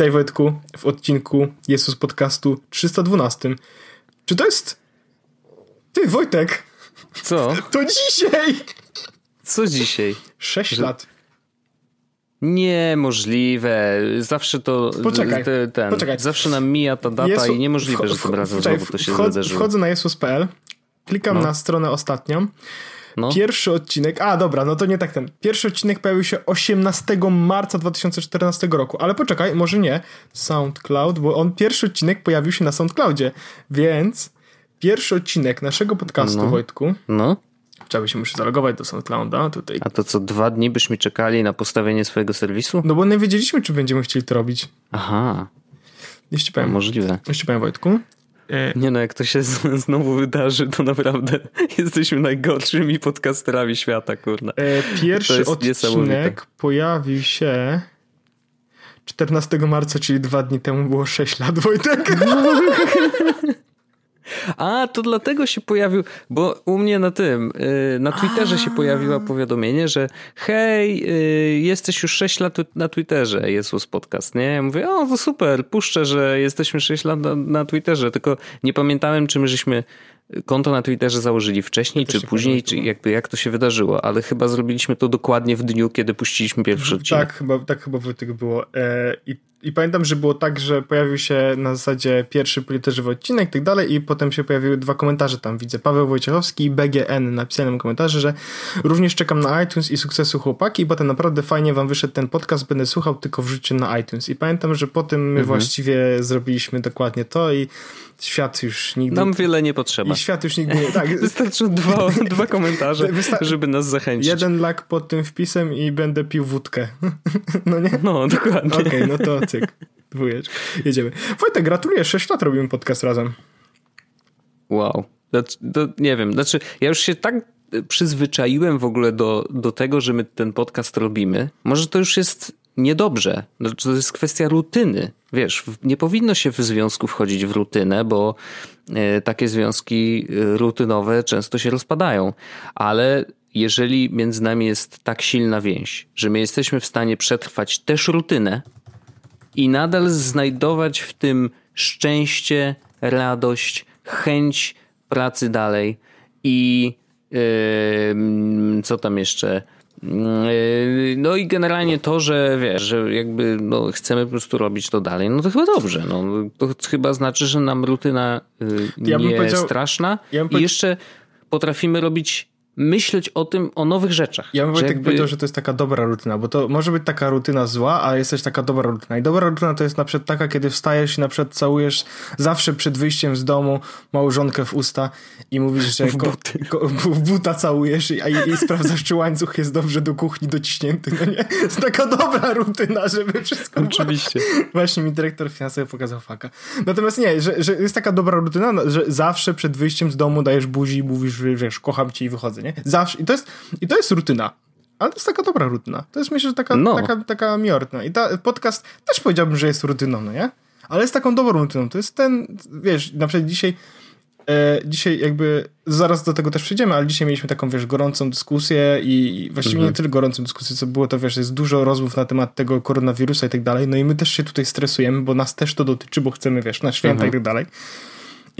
Witaj Wojtku w odcinku Jesus Podcastu 312. Czy to jest... Ty Wojtek! Co? To dzisiaj! Co dzisiaj? 6 Że... lat. Niemożliwe. Zawsze to. Poczekaj. Te, ten, poczekaj. Zawsze nam mija ta data Jesu, i niemożliwe, że tym razem znowu to się wchod, Wchodzę na Jesus.pl, klikam no. na stronę ostatnią. No. Pierwszy odcinek, a dobra, no to nie tak ten. Pierwszy odcinek pojawił się 18 marca 2014 roku, ale poczekaj, może nie. SoundCloud, bo on pierwszy odcinek pojawił się na SoundCloudzie, więc pierwszy odcinek naszego podcastu, no. Wojtku. No Trzeba się muszę zalogować do SoundClouda tutaj. A to co, dwa dni byśmy czekali na postawienie swojego serwisu? No bo nie wiedzieliśmy, czy będziemy chcieli to robić. Aha. Jeszcze powiem. Możliwe. Jeszcze powiem, Wojtku. E... Nie no, jak to się znowu wydarzy, to naprawdę jesteśmy najgorszymi podcasterami świata, kurna. E, pierwszy odcinek pojawił się 14 marca, czyli dwa dni temu było 6 lat, Wojtek. A, to dlatego się pojawił, bo u mnie na tym, y, na Twitterze się pojawiło powiadomienie, że hej, y, jesteś już 6 lat na Twitterze, Jezus Podcast, nie? Ja mówię, o, to super, puszczę, że jesteśmy 6 lat na, na Twitterze, tylko nie pamiętałem, czy my żeśmy konto na Twitterze założyli wcześniej, czy później, czy jakby jak to się wydarzyło, ale chyba zrobiliśmy to dokładnie w dniu, kiedy puściliśmy pierwszy odcinek. Tak, chyba, tak chyba Wojtek było. E, I i pamiętam, że było tak, że pojawił się na zasadzie pierwszy politerzywy odcinek i tak dalej i potem się pojawiły dwa komentarze tam, widzę, Paweł Wojciechowski i BGN napisałem komentarze, że również czekam na iTunes i sukcesu chłopaki, bo ten naprawdę fajnie wam wyszedł ten podcast, będę słuchał tylko wrzucie na iTunes i pamiętam, że po tym my mhm. właściwie zrobiliśmy dokładnie to i świat już nigdy... Nam wiele nie potrzeba. Świat już nigdy nie... Tak. Wystarczą dwa, dwa komentarze, żeby nas zachęcić. Jeden lak pod tym wpisem i będę pił wódkę. No nie? No, dokładnie. Okej, okay, no to cyk. Dwójeczka. Jedziemy. Wojtek, gratuluję. Sześć lat robimy podcast razem. Wow. To, to, nie wiem, znaczy ja już się tak przyzwyczaiłem w ogóle do, do tego, że my ten podcast robimy. Może to już jest niedobrze. Znaczy, to jest kwestia rutyny. Wiesz, nie powinno się w związku wchodzić w rutynę, bo e, takie związki e, rutynowe często się rozpadają. Ale jeżeli między nami jest tak silna więź, że my jesteśmy w stanie przetrwać też rutynę i nadal znajdować w tym szczęście, radość, chęć pracy dalej i yy, co tam jeszcze? Yy, no i generalnie to, że wiesz, że jakby no, chcemy po prostu robić to dalej, no to chyba dobrze. No, to chyba znaczy, że nam rutyna yy, nie ja straszna ja i jeszcze potrafimy robić myśleć o tym, o nowych rzeczach. Ja bym jakby... powiedział, że to jest taka dobra rutyna, bo to może być taka rutyna zła, ale jest też taka dobra rutyna. I dobra rutyna to jest na przykład taka, kiedy wstajesz i na przykład całujesz zawsze przed wyjściem z domu małżonkę w usta i mówisz, że w, buty. Ko, w buta całujesz i, i, i sprawdzasz, czy łańcuch jest dobrze do kuchni dociśnięty. No nie? Jest taka dobra rutyna, żeby wszystko... Oczywiście. Właśnie mi dyrektor finansowy pokazał faka. Natomiast nie, że, że jest taka dobra rutyna, że zawsze przed wyjściem z domu dajesz buzi i mówisz, że wiesz, kocham cię i wychodzę, nie? Nie? Zawsze. I to jest, i to jest rutyna. Ale to jest taka dobra rutyna. To jest myślę, że taka, no. taka, taka miorna. I ta podcast też powiedziałbym, że jest rutyną, no nie? Ale jest taką dobrą rutyną. To jest ten, wiesz, na przykład dzisiaj e, dzisiaj jakby, zaraz do tego też przejdziemy, ale dzisiaj mieliśmy taką, wiesz, gorącą dyskusję i, i właściwie mhm. nie tyle gorącą dyskusję, co było to, wiesz, jest dużo rozmów na temat tego koronawirusa i tak dalej, no i my też się tutaj stresujemy, bo nas też to dotyczy, bo chcemy, wiesz, na święta mhm. i tak dalej.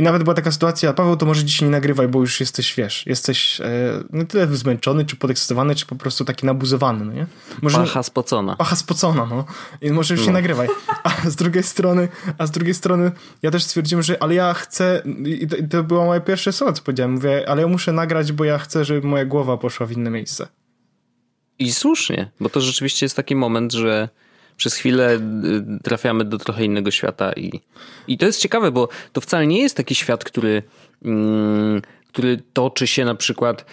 I nawet była taka sytuacja, Paweł, to może dzisiaj nie nagrywaj, bo już jesteś, wiesz, jesteś e, no tyle zmęczony, czy podekscytowany, czy po prostu taki nabuzowany, no nie? Może, pacha spocona. Pacha spocona, no. I może już no. nie nagrywaj. A z drugiej strony, a z drugiej strony ja też stwierdziłem, że ale ja chcę, i to, i to było moje pierwsze słowo, co powiedziałem, mówię, ale ja muszę nagrać, bo ja chcę, żeby moja głowa poszła w inne miejsce. I słusznie, bo to rzeczywiście jest taki moment, że przez chwilę y, trafiamy do trochę innego świata i, i to jest ciekawe, bo to wcale nie jest taki świat, który, mm, który toczy się na przykład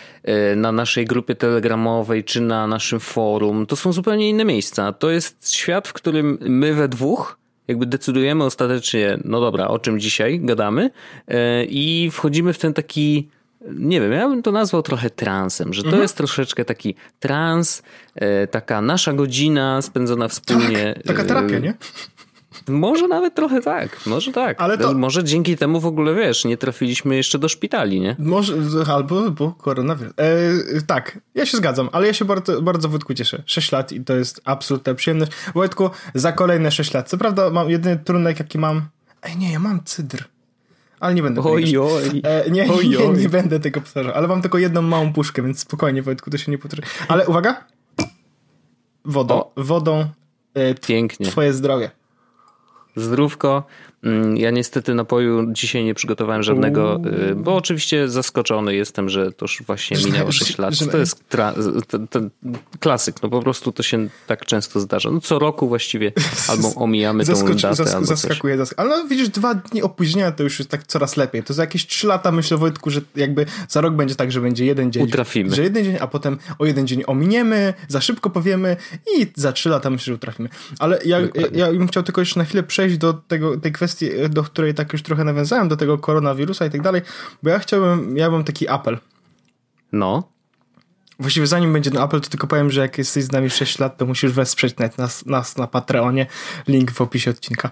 y, na naszej grupie telegramowej czy na naszym forum. To są zupełnie inne miejsca. To jest świat, w którym my we dwóch jakby decydujemy ostatecznie, no dobra, o czym dzisiaj gadamy y, i wchodzimy w ten taki nie wiem, ja bym to nazwał trochę transem, że to mhm. jest troszeczkę taki trans, e, taka nasza godzina spędzona wspólnie. Tak, taka terapia, nie? Może nawet trochę tak, może tak. Ale to... Może dzięki temu w ogóle, wiesz, nie trafiliśmy jeszcze do szpitali, nie? Może, albo bo koronawirus. E, tak, ja się zgadzam, ale ja się bardzo, bardzo Wojtku cieszę. 6 lat i to jest absolutna przyjemność. Wojtku, za kolejne 6 lat. Co prawda mam jedyny trunek, jaki mam... Ej, nie, ja mam cydr. Ale nie będę oj, oj. E, nie, oj, nie, nie, będę tego powtarzał. Ale mam tylko jedną małą puszkę, więc spokojnie, Wojtku, to się nie powtórzy. Ale uwaga! Wodą. O. Wodą. E, Pięknie. Twoje zdrowie. Zdrówko. Mm, ja niestety napoju dzisiaj nie przygotowałem żadnego, y, bo oczywiście zaskoczony jestem, że to już właśnie minęło 6 lat. To jest tra- to, to klasyk, no po prostu to się tak często zdarza. No co roku właściwie albo omijamy Zaskoczy, tą datę. Zask- albo zaskakuje, zask- ale no, widzisz, dwa dni opóźnienia to już jest tak coraz lepiej. To za jakieś 3 lata myślę Wojtku, że jakby za rok będzie tak, że będzie jeden dzień. Utrafimy. Że jeden dzień, a potem o jeden dzień ominiemy, za szybko powiemy i za 3 lata myślę, że utrafimy. Ale ja, ja, ja bym chciał tylko jeszcze na chwilę przejść do tego, tej kwestii, do której tak już trochę nawiązałem, do tego koronawirusa i tak dalej, bo ja chciałbym, ja mam taki apel. No. Właściwie zanim będzie na Apple, to tylko powiem, że jak jesteś z nami 6 lat, to musisz wesprzeć nas, nas na Patreonie. Link w opisie odcinka.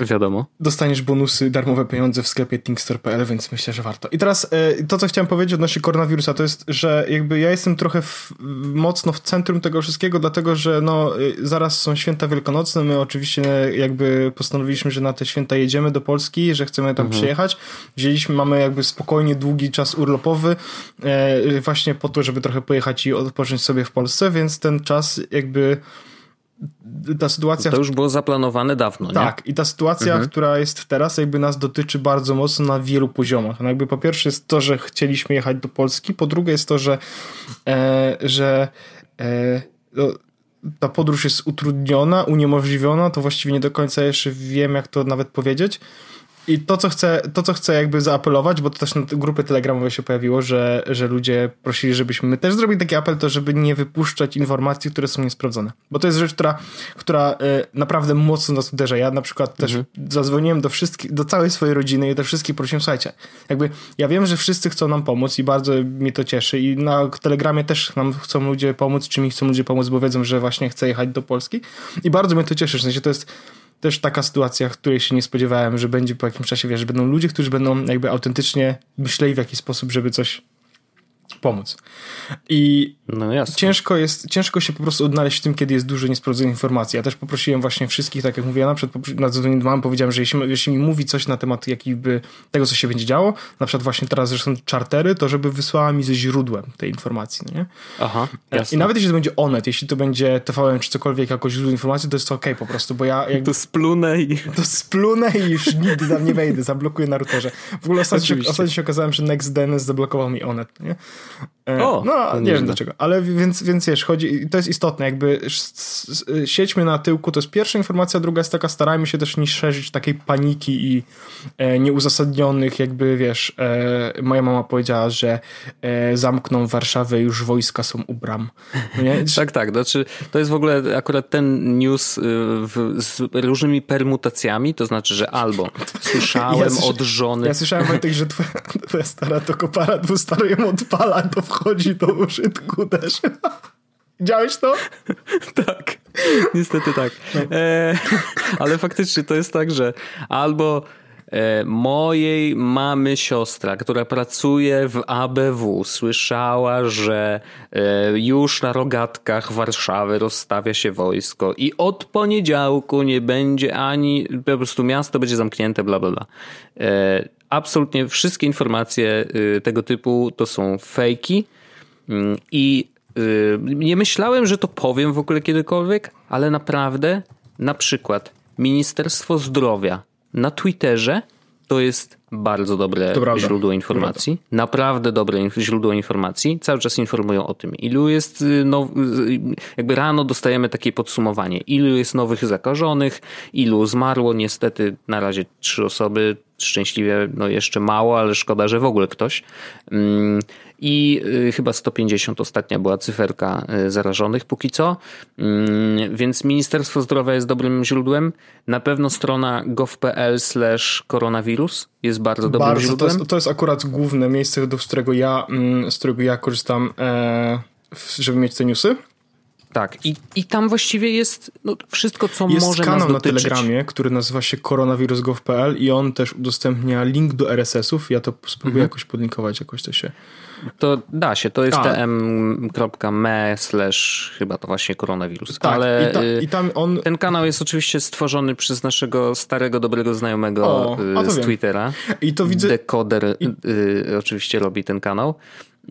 Wiadomo. Dostaniesz bonusy, darmowe pieniądze w sklepie thinkstore.pl, więc myślę, że warto. I teraz e, to, co chciałem powiedzieć odnośnie koronawirusa, to jest, że jakby ja jestem trochę w, mocno w centrum tego wszystkiego, dlatego, że no, e, zaraz są święta wielkanocne. My oczywiście jakby postanowiliśmy, że na te święta jedziemy do Polski, że chcemy tam mhm. przyjechać. Wzięliśmy, mamy jakby spokojnie długi czas urlopowy, e, właśnie po to, żeby trochę pojechać i odpocząć sobie w Polsce, więc ten czas jakby ta sytuacja... To już było zaplanowane dawno, Tak, i ta sytuacja, mhm. która jest teraz, jakby nas dotyczy bardzo mocno na wielu poziomach. No jakby po pierwsze jest to, że chcieliśmy jechać do Polski, po drugie jest to, że, e, że e, no, ta podróż jest utrudniona, uniemożliwiona, to właściwie nie do końca jeszcze wiem, jak to nawet powiedzieć. I to, co chcę, to, co chcę jakby zaapelować, bo to też na grupy telegramowe się pojawiło, że, że ludzie prosili, żebyśmy my też zrobili taki apel, to żeby nie wypuszczać informacji, które są niesprawdzone. Bo to jest rzecz, która, która y, naprawdę mocno nas uderza. Ja na przykład też mhm. zadzwoniłem do wszystkich, do całej swojej rodziny i do wszystkich prosiłem, słuchajcie, jakby ja wiem, że wszyscy chcą nam pomóc i bardzo mnie to cieszy i na telegramie też nam chcą ludzie pomóc, czy mi chcą ludzie pomóc, bo wiedzą, że właśnie chcę jechać do Polski i bardzo mnie to cieszy, w sensie to jest też taka sytuacja, której się nie spodziewałem, że będzie po jakimś czasie, wiesz, że będą ludzie, którzy będą jakby autentycznie myśleli w jakiś sposób, żeby coś pomóc. I no ciężko jest, ciężko się po prostu odnaleźć w tym, kiedy jest dużo niesprawdzonych informacji. Ja też poprosiłem właśnie wszystkich, tak jak mówiłem, na przykład na zadzwonię do mamy powiedziałem, że jeśli, jeśli mi mówi coś na temat jakby tego, co się będzie działo, na przykład właśnie teraz zresztą czartery, to żeby wysłała mi ze źródłem tej informacji, nie? Aha, jasne. I nawet jeśli to będzie Onet, jeśli to będzie TVN czy cokolwiek jakoś źródło informacji, to jest to okej okay po prostu, bo ja... Jak... To splunę i... To splunę i już nigdy tam nie wejdę, zablokuję na routerze. W ogóle ostatnio się, ostatnio się okazałem, że NextDNS zablokował mi Onet, nie? E, o, no, nie wiem dlaczego, ale więc, więc wiesz, chodzi, to jest istotne, jakby siedźmy na tyłku, to jest pierwsza informacja, druga jest taka, starajmy się też nie szerzyć takiej paniki i e, nieuzasadnionych, jakby wiesz, e, moja mama powiedziała, że e, zamkną Warszawę, już wojska są u bram. No nie? tak, tak, znaczy to jest w ogóle akurat ten news y, w, z różnymi permutacjami, to znaczy, że albo słyszałem ja od żony... Ja słyszałem Wojtek, że twoja, twoja stara to kopara dwustaro ją odpala, to wchodzi do użytku też. Widziałeś to? tak, niestety tak. No. E, ale faktycznie to jest tak, że albo e, mojej mamy siostra, która pracuje w ABW, słyszała, że e, już na rogatkach Warszawy rozstawia się wojsko i od poniedziałku nie będzie ani, po prostu miasto będzie zamknięte, bla, bla, bla. Absolutnie wszystkie informacje y, tego typu to są fejki mm, i y, nie myślałem, że to powiem w ogóle kiedykolwiek, ale naprawdę na przykład Ministerstwo Zdrowia na Twitterze to jest bardzo dobre źródło informacji. Naprawdę dobre źródło informacji. Cały czas informują o tym, ilu jest, y, no, jakby rano dostajemy takie podsumowanie, ilu jest nowych zakażonych, ilu zmarło. Niestety na razie trzy osoby, szczęśliwie no jeszcze mało, ale szkoda, że w ogóle ktoś. Mm, I y, chyba 150 ostatnia była cyferka y, zarażonych póki co, mm, więc Ministerstwo Zdrowia jest dobrym źródłem. Na pewno strona gov.pl slash koronawirus jest bardzo dobrym bardzo, źródłem. To jest, to jest akurat główne miejsce, z którego ja, mm, z którego ja korzystam, e, żeby mieć te newsy. Tak, i, i tam właściwie jest no, wszystko, co jest może kanał nas na. Telegramie, który nazywa się koronawirus.gov.pl i on też udostępnia link do RSS-ów. Ja to spróbuję jakoś podlinkować, jakoś to się... To da się, to jest tm.me slash chyba to właśnie koronawirus. Tak, Ale i, ta, y, i tam on... ten kanał jest oczywiście stworzony przez naszego starego, dobrego znajomego O, y, z wiem. Twittera. I to widzę... Decoder y, oczywiście robi ten kanał.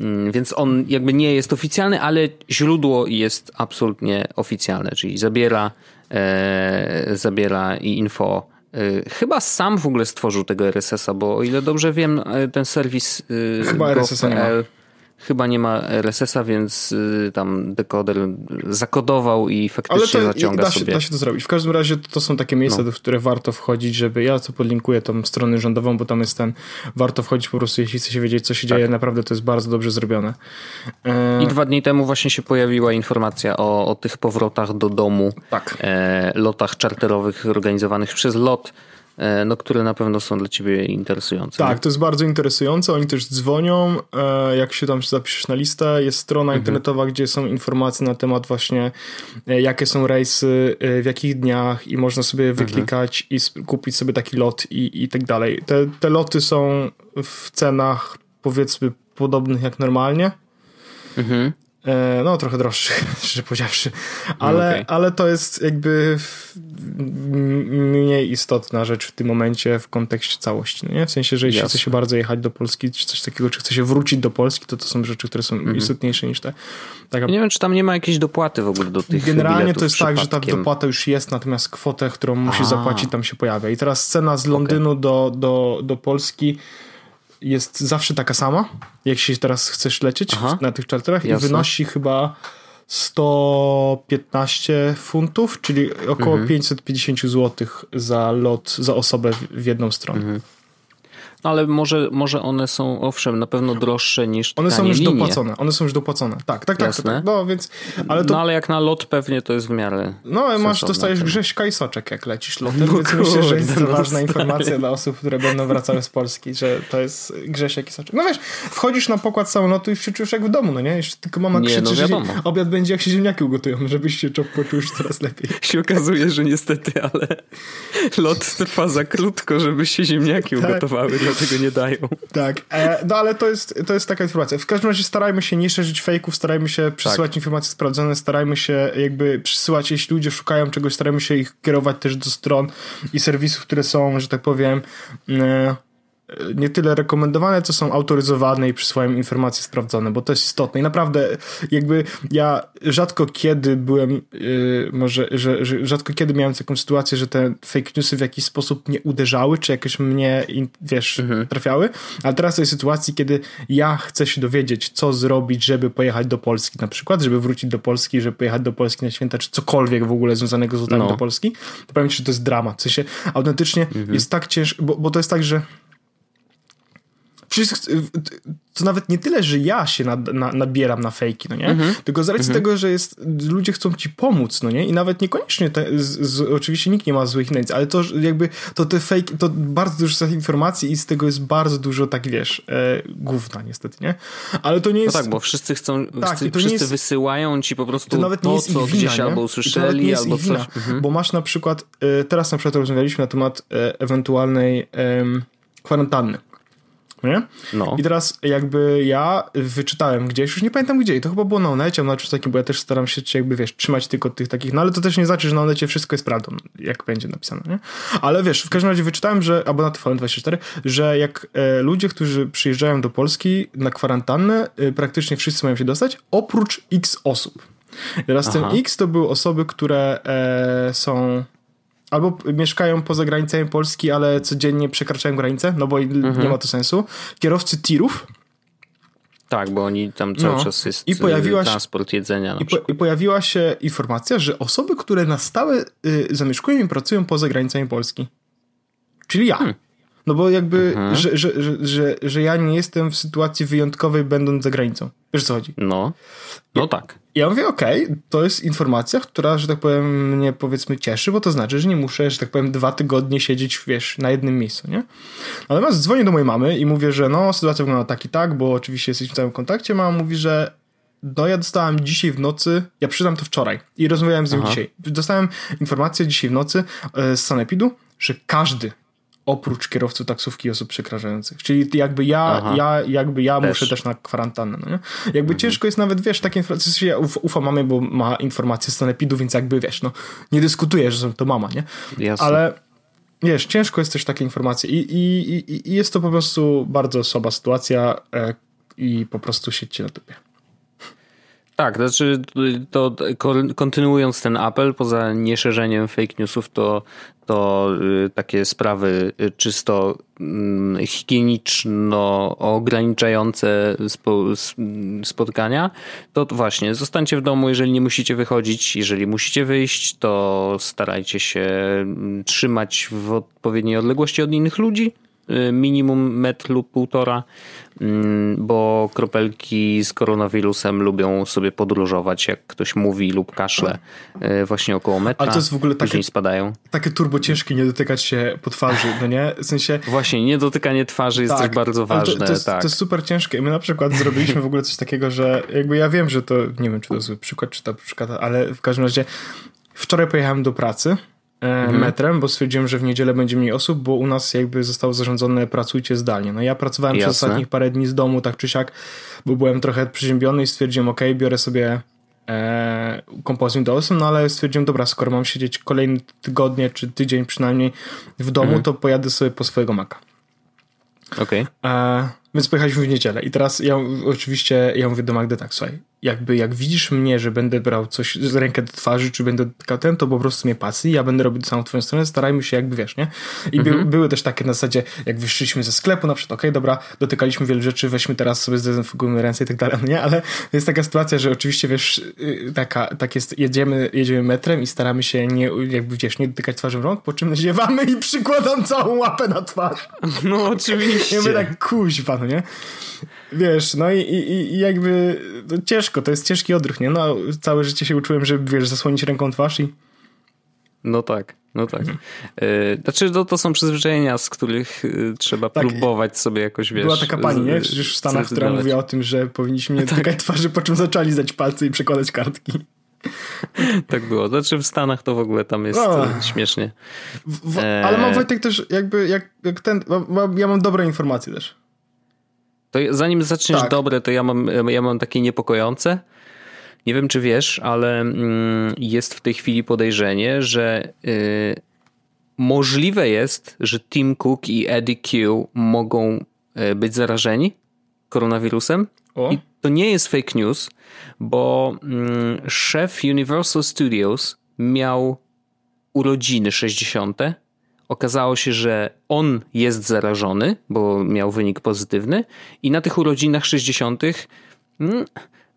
Mm, Więc on jakby nie jest oficjalny, ale źródło jest absolutnie oficjalne, czyli zabiera, e, zabiera i info. E, chyba sam w ogóle stworzył tego RSS-a, bo o ile dobrze wiem, e, ten serwis e, Chyba RSS-a nie ma. Chyba nie ma RSS-a, więc y, tam dekoder zakodował i Ale faktycznie to zaciąga da się, sobie. da się to zrobić. W każdym razie to, to są takie miejsca, No. do które warto wchodzić, żeby ja to podlinkuję tą stronę rządową, bo tam jest ten, warto wchodzić po prostu, jeśli chce się wiedzieć, co się dzieje, naprawdę to jest bardzo dobrze zrobione. E, I dwa dni temu właśnie się pojawiła informacja o, o tych powrotach do domu, Tak. e, lotach czarterowych organizowanych przez LOT, no, które na pewno są dla ciebie interesujące. Tak, to jest bardzo interesujące. Oni też dzwonią, e, jak się tam zapiszesz na listę. Jest strona Mhm. internetowa, gdzie są informacje na temat właśnie e, jakie są rejsy, e, w jakich dniach i można sobie Mhm. wyklikać i sp- kupić sobie taki lot i, i tak dalej. Te, te loty są w cenach powiedzmy podobnych jak normalnie. Mhm. E, No, trochę droższych, szczerze powiedziawszy, ale, okej. ale to jest jakby mniej istotna rzecz w tym momencie w kontekście całości. No nie? W sensie, że jeśli Jasne. chce się bardzo jechać do Polski, czy coś takiego, czy chce się wrócić do Polski, to to są rzeczy, które są Mhm. istotniejsze niż te. Taka, Ja nie wiem, czy tam nie ma jakiejś dopłaty w ogóle do tych Generalnie to jest tak, że ta dopłata już jest, natomiast kwotę, którą musisz A. zapłacić, tam się pojawia. I teraz cena z Londynu do, do, do Polski jest zawsze taka sama, jak się teraz chcesz lecieć Aha. na tych charterach i Jasne. wynosi chyba 115 funtów, czyli około Mhm. 550 zł za lot, za osobę w- w jedną stronę. Mhm. No, ale może, może one są, owszem, na pewno droższe niż One są już linie. dopłacone, one są już dopłacone. Tak, tak, tak. tak, Jasne. tak. No więc, ale to No ale jak na lot pewnie to jest w miarę No, ale masz, dostajesz cena. grześka i soczek, jak lecisz lotem, No więc myślę, że jest to kurde, no ważna stary. informacja dla osób, które będą wracały z Polski, że to jest grzesiek i soczek. No wiesz, wchodzisz na pokład samolotu i się czujesz jak w domu, no nie? Jeszcze tylko mama Nie, krzyczy, no że obiad będzie jak się ziemniaki ugotują, żebyś się poczuł już coraz lepiej. się okazuje, że niestety, ale lot trwa za krótko, żeby się ziemniaki Tak. ugotowały, dlatego nie dają. Tak, e, no ale to jest, to jest taka informacja. W każdym razie starajmy się nie szerzyć fejków, starajmy się przesyłać informacje sprawdzone, starajmy się jakby przysyłać, jeśli ludzie szukają czegoś, starajmy się ich kierować też do stron i serwisów, które są, że tak powiem, e, nie tyle rekomendowane, co są autoryzowane i przysyłają informacje sprawdzone, bo to jest istotne. I naprawdę jakby ja rzadko kiedy byłem, yy, może, że, że rzadko kiedy miałem taką sytuację, że te fake newsy w jakiś sposób mnie uderzały, czy jakoś mnie, wiesz, trafiały, ale teraz to jest sytuacji, kiedy ja chcę się dowiedzieć, co zrobić, żeby pojechać do Polski na przykład, żeby wrócić do Polski, żeby pojechać do Polski na święta, czy cokolwiek w ogóle związanego z lotami No. do Polski, to powiem ci, że to jest dramat. W sensie autentycznie jest tak ciężko, bo, bo to jest tak, że Wszyscy, to nawet nie tyle, że ja się na, nabieram na fejki, no nie? Mhm. Tylko z racji tego, że jest, ludzie chcą ci pomóc, no nie? I nawet niekoniecznie, te, z, z, oczywiście nikt nie ma złych intencji, ale to jakby, to te fejki, to bardzo dużo jest informacji i z tego jest bardzo dużo, tak wiesz, e, gówna niestety, nie? Ale to nie No jest... tak, bo wszyscy chcą, Tak, wszyscy, to wszyscy jest- wysyłają ci po prostu to to, nawet nie jest co wina, gdzieś nie? albo to usłyszeli, nie albo ich wina, coś. Mhm. Bo masz na przykład, e, teraz na przykład rozmawialiśmy na temat e, ewentualnej em, kwarantanny. Nie? No. I teraz jakby ja wyczytałem gdzieś, już nie pamiętam gdzie, i to chyba było na Onecie, na czymś takim, bo ja też staram się, jakby wiesz, trzymać tylko tych takich, no ale to też nie znaczy, że na Onecie wszystko jest prawdą, jak będzie napisane, nie? Ale wiesz, w każdym razie wyczytałem, że, albo na TVN24, że jak e, ludzie, którzy przyjeżdżają do Polski na kwarantannę, e, praktycznie wszyscy mają się dostać, oprócz x osób. I teraz ten Aha. X to były osoby, które e, są albo mieszkają poza granicami Polski, ale codziennie przekraczają granicę, no bo Mhm. nie ma to sensu. Kierowcy tirów Tak, bo oni tam cały No. czas jest I pojawiła się- transport jedzenia na i, po, i pojawiła się informacja, że osoby, które na stałe y, zamieszkują i pracują poza granicami Polski. Czyli ja. Hmm. No bo jakby, Mhm. że, że, że, że, że ja nie jestem w sytuacji wyjątkowej będąc za granicą. Wiesz co chodzi? No, no tak. Ja mówię, okej, to jest informacja, która, że tak powiem, mnie powiedzmy cieszy, bo to znaczy, że nie muszę, że tak powiem, dwa tygodnie siedzieć, wiesz, na jednym miejscu, nie? Natomiast dzwonię do mojej mamy i mówię, że no, sytuacja wygląda tak i tak, bo oczywiście jesteśmy w całym kontakcie. Mama mówi, że no ja dostałem dzisiaj w nocy, ja przyznam to wczoraj i rozmawiałem z nim Aha. dzisiaj. Dostałem informację dzisiaj w nocy e, z Sanepidu, że każdy oprócz kierowców taksówki i osób przekraczających. Czyli jakby ja, ja, jakby ja też. muszę też na kwarantannę. No nie? Jakby mhm. ciężko jest nawet, wiesz, takie informacje, w sensie ja uf, ufam mamie, bo ma informacje z sanepidu, więc jakby, wiesz, no nie dyskutuję, że to mama, nie? Jasne. Ale wiesz, ciężko jest też takie informacje i, i, i, i jest to po prostu bardzo słaba sytuacja e, i po prostu siedźcie na tubie. Tak, znaczy to kontynuując ten apel, poza nieszerzeniem fake newsów, to, to y, takie sprawy y, czysto mm, higieniczno ograniczające spotkania, to właśnie zostańcie w domu, jeżeli nie musicie wychodzić. Jeżeli musicie wyjść, to starajcie się mm, trzymać w odpowiedniej odległości od innych ludzi Y, minimum metr lub półtora, mm, bo kropelki z koronawirusem lubią sobie podróżować, jak ktoś mówi lub kaszle y, właśnie około metra. Ale to jest w ogóle takie, spadają. takie turbo ciężkie nie dotykać się po twarzy, no nie? W sensie... Właśnie, nie dotykanie twarzy jest tak, też bardzo ważne. To, to, jest, tak. to jest super ciężkie. My na przykład zrobiliśmy w ogóle coś takiego, że jakby ja wiem, że to, nie wiem czy to zły przykład, czy to przykład, ale w każdym razie wczoraj pojechałem do pracy mhm. metrem, bo stwierdziłem, że w niedzielę będzie mniej osób, bo u nas jakby zostało zarządzone pracujcie zdalnie. No ja pracowałem Jasne. przez ostatnich parę dni z domu, tak czy siak, bo byłem trochę przeziębiony i stwierdziłem, ok, biorę sobie e, do osób, no ale stwierdziłem, dobra, skoro mam siedzieć kolejne tygodnie, czy tydzień przynajmniej w domu, mhm. to pojadę sobie po swojego maka. Okej. Okay. Więc pojechaliśmy w niedzielę i teraz ja oczywiście, ja mówię do Magdy tak, słuchaj, jakby jak widzisz mnie, że będę brał coś z rękę do twarzy, czy będę dotykał ten, to po prostu mnie pasji, ja będę robił samą twoją stronę, starajmy się jakby, wiesz, nie? I by, mhm. były też takie na zasadzie, jak wyszliśmy ze sklepu, na przykład, okej, okay, dobra, dotykaliśmy wielu rzeczy, weźmy teraz sobie zdezynfekujmy ręce i tak dalej, no nie? Ale jest taka sytuacja, że oczywiście, wiesz, y, taka, tak jest, jedziemy, jedziemy metrem i staramy się nie, jakby, wiesz, nie dotykać twarzy rąk, po czym ziewamy i przykładam całą łapę na twarz. No oczywiście. I my tak, kuźwa, no nie? Wiesz, no i, i, i jakby ciężko, to jest ciężki odruch, nie? No, całe życie się uczyłem, żeby, wiesz, zasłonić ręką twarz i... No tak, no tak. Mhm. E, znaczy, to, to są przyzwyczajenia, z których e, trzeba tak, próbować sobie jakoś, wiesz... Była taka pani, nie? Przecież w Stanach, która mówiła o tym, że powinniśmy nie tak. twarzy, po czym zaczęli zdać palce i przekładać kartki. tak było. Znaczy w Stanach to w ogóle tam jest no. śmiesznie. W, w, ale mam Wojtek też jakby, jak, jak ten, ja mam dobre informacje też. To zanim zaczniesz tak. dobre, to ja mam, ja mam takie niepokojące. Nie wiem, czy wiesz, ale mm, jest w tej chwili podejrzenie, że y, możliwe jest, że Tim Cook i Eddie Q mogą y, być zarażeni koronawirusem. O. I to nie jest fake news, bo mm, szef Universal Studios miał urodziny 60 Okazało się, że on jest zarażony, bo miał wynik pozytywny i na tych urodzinach 60. Mm,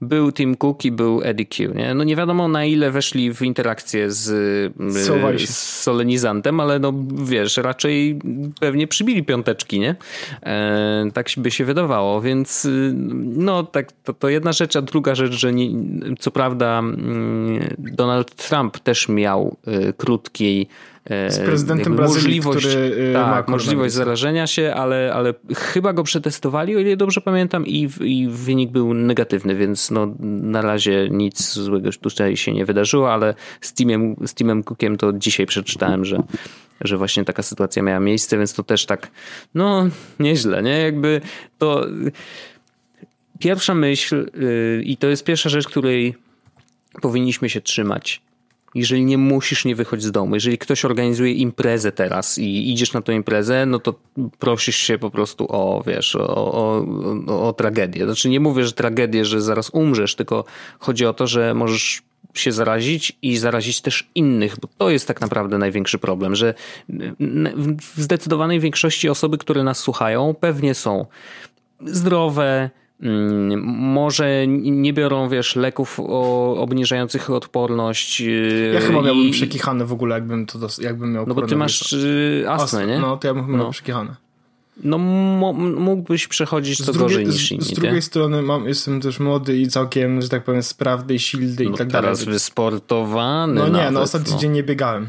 był Tim Cook i był Eddie Q. Nie? No nie wiadomo na ile weszli w interakcję z, z solenizantem, ale no wiesz, raczej pewnie przybili piąteczki, nie? E, tak by się wydawało, więc no tak, to, to jedna rzecz, a druga rzecz, że nie, co prawda mm, Donald Trump też miał y, krótki z prezydentem Brazylii, który y, tak, możliwość zarażenia się, ale, ale chyba go przetestowali, o ile dobrze pamiętam, i, i wynik był negatywny, więc no, na razie nic złego tutaj się nie wydarzyło, ale z Teamem, z Teamem Cookiem to dzisiaj przeczytałem, że, że właśnie taka sytuacja miała miejsce, więc to też tak, no nieźle, nie? Jakby to pierwsza myśl yy, i to jest pierwsza rzecz, której powinniśmy się trzymać jeżeli nie musisz, nie wychodź z domu. Jeżeli ktoś organizuje imprezę teraz i idziesz na tę imprezę, no to prosisz się po prostu o, wiesz, o, o, o, o tragedię. Znaczy nie mówię, że tragedię, że zaraz umrzesz, tylko chodzi o to, że możesz się zarazić i zarazić też innych, bo to jest tak naprawdę największy problem, że w zdecydowanej większości osoby, które nas słuchają, pewnie są zdrowe, może nie biorą, wiesz, leków obniżających odporność. Yy, ja chyba miałbym i... przekichane w ogóle, jakbym, to dos- jakbym miał No bo ty masz y, astmę, nie? No, to ja bym no. miał przekichane. No mógłbyś przechodzić to gorzej niż inni. Z, z drugiej nie? strony mam, jestem też młody i całkiem, że tak powiem, sprawny i silny no i tak teraz dalej. Teraz wysportowany No nie, nawet, no ostatni no. dzień nie biegałem.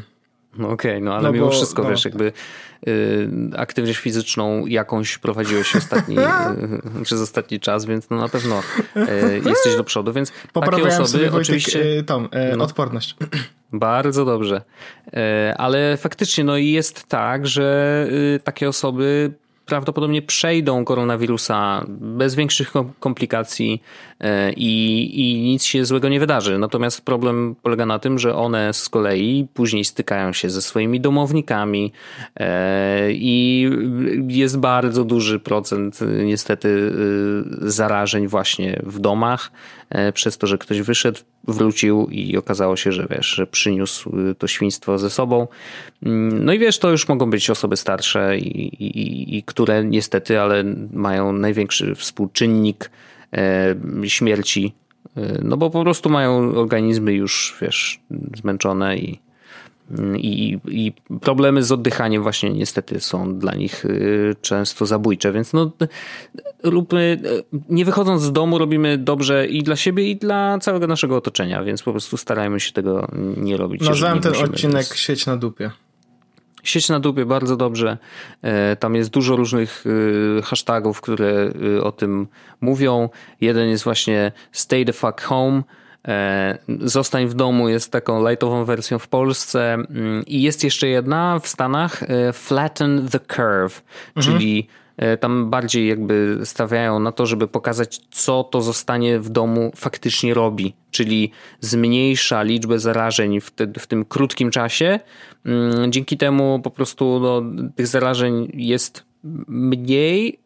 No okej, okay, no ale no mimo bo, wszystko, no. wiesz, jakby aktywność fizyczną jakąś prowadziłeś ostatni, przez ostatni czas, więc no na pewno jesteś do przodu, więc takie osoby sobie, Wojtek, oczywiście... Tą, no. odporność. Bardzo dobrze. Ale faktycznie no jest tak, że takie osoby prawdopodobnie przejdą koronawirusa bez większych komplikacji e, i, i nic się złego nie wydarzy. Natomiast problem polega na tym, że one z kolei później stykają się ze swoimi domownikami e, i jest bardzo duży procent niestety e, zarażeń właśnie w domach przez to, że ktoś wyszedł, wrócił i okazało się, że wiesz, że przyniósł to świństwo ze sobą. Mm, no i wiesz, to już mogą być osoby starsze i, i, i które niestety, ale mają największy współczynnik e, śmierci, e, no bo po prostu mają organizmy już, wiesz, zmęczone i, i, i problemy z oddychaniem właśnie niestety są dla nich e, często zabójcze, więc no róbmy, nie wychodząc z domu robimy dobrze i dla siebie i dla całego naszego otoczenia, więc po prostu starajmy się tego nie robić. Nazwałem ten musimy, odcinek więc... sieć na dupie. Sieć na dupie bardzo dobrze. E, tam jest dużo różnych e, hashtagów, które o tym mówią. Jeden jest właśnie stay the fuck home. Zostań w domu jest taką lightową wersją w Polsce mm, i jest jeszcze jedna w Stanach flatten the curve, mhm. czyli E, tam bardziej jakby stawiają na to, żeby pokazać, co to zostanie w domu faktycznie robi, czyli zmniejsza liczbę zarażeń w, te, w tym krótkim czasie. Mm, dzięki temu po prostu no, tych zarażeń jest mniej, e,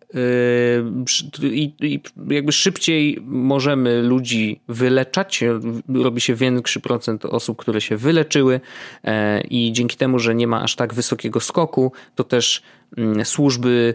i, i, jakby szybciej możemy ludzi wyleczać, robi się większy procent osób, które się wyleczyły e, i dzięki temu, że nie ma aż tak wysokiego skoku, to też mm, służby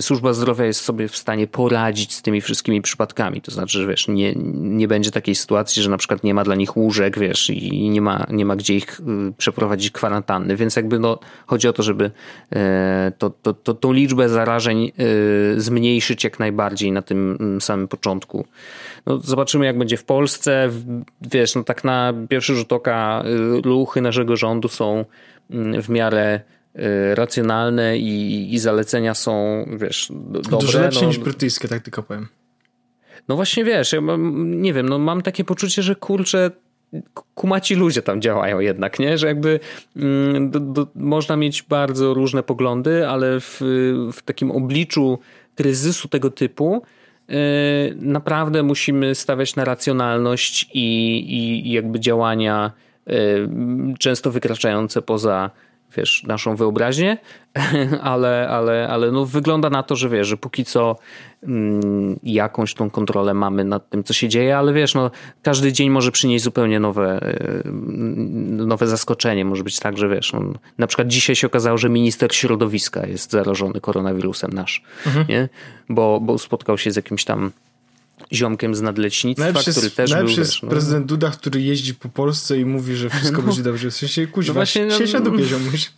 służba zdrowia jest sobie w stanie poradzić z tymi wszystkimi przypadkami. To znaczy, że wiesz, nie, nie będzie takiej sytuacji, że na przykład nie ma dla nich łóżek, wiesz, i nie ma, nie ma gdzie ich y, przeprowadzić kwarantanny. Więc jakby no, chodzi o to, żeby e, to, to, to, tą liczbę zarażeń e, zmniejszyć jak najbardziej na tym mm, samym początku. No, zobaczymy, jak będzie w Polsce. Wiesz, no tak na pierwszy rzut oka y, ruchy naszego rządu są mm, w miarę Y, racjonalne i, i zalecenia są, wiesz, dobre. Dużo lepsze no, niż brytyjskie, tak tylko powiem. No właśnie, wiesz, ja mam, nie wiem, no mam takie poczucie, że kurczę, kumaci ludzie tam działają jednak, nie? Że jakby mm, do, do, można mieć bardzo różne poglądy, ale w, w takim obliczu kryzysu tego typu yy, naprawdę musimy stawiać na racjonalność i, i jakby działania yy, często wykraczające poza wiesz, naszą wyobraźnię, ale, ale, ale no wygląda na to, że wiesz, że póki co mm, jakąś tą kontrolę mamy nad tym, co się dzieje, ale wiesz, no każdy dzień może przynieść zupełnie nowe, y, nowe zaskoczenie. Może być tak, że wiesz, no, na przykład dzisiaj się okazało, że minister środowiska jest zarażony koronawirusem nasz, mhm. nie? Bo, bo spotkał się z jakimś tam ziomkiem z nadleśnictwa, najlepszy który też najlepszy był... No. prezydent Duda, który jeździ po Polsce i mówi, że wszystko no. będzie dobrze. W sensie, kuźwa, no właśnie, no, sieć na dupie ziomuś.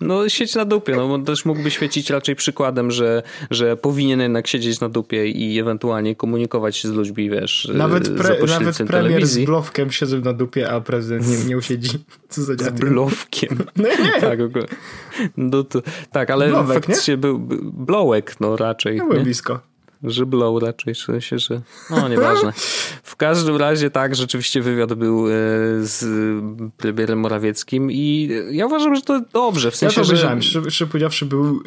No sieć na dupie, no bo też mógłby świecić raczej przykładem, że, że powinien jednak siedzieć na dupie i ewentualnie komunikować się z ludźmi, wiesz, Nawet, pre, nawet premier telewizji. z blowkiem siedzą na dupie, a prezydent nie, nie usiedzi. Co za Z blowkiem. No nie. Tak, no to, tak ale Blowek, faktycznie nie? był blowek, no raczej. Ja byłem blisko. Żyblą raczej, w sensie, że no nieważne. W każdym razie tak, rzeczywiście wywiad był e, z premierem Morawieckim i ja uważam, że to dobrze, w sensie, Ja to obejrzałem, że... szczerze powiedziawszy był,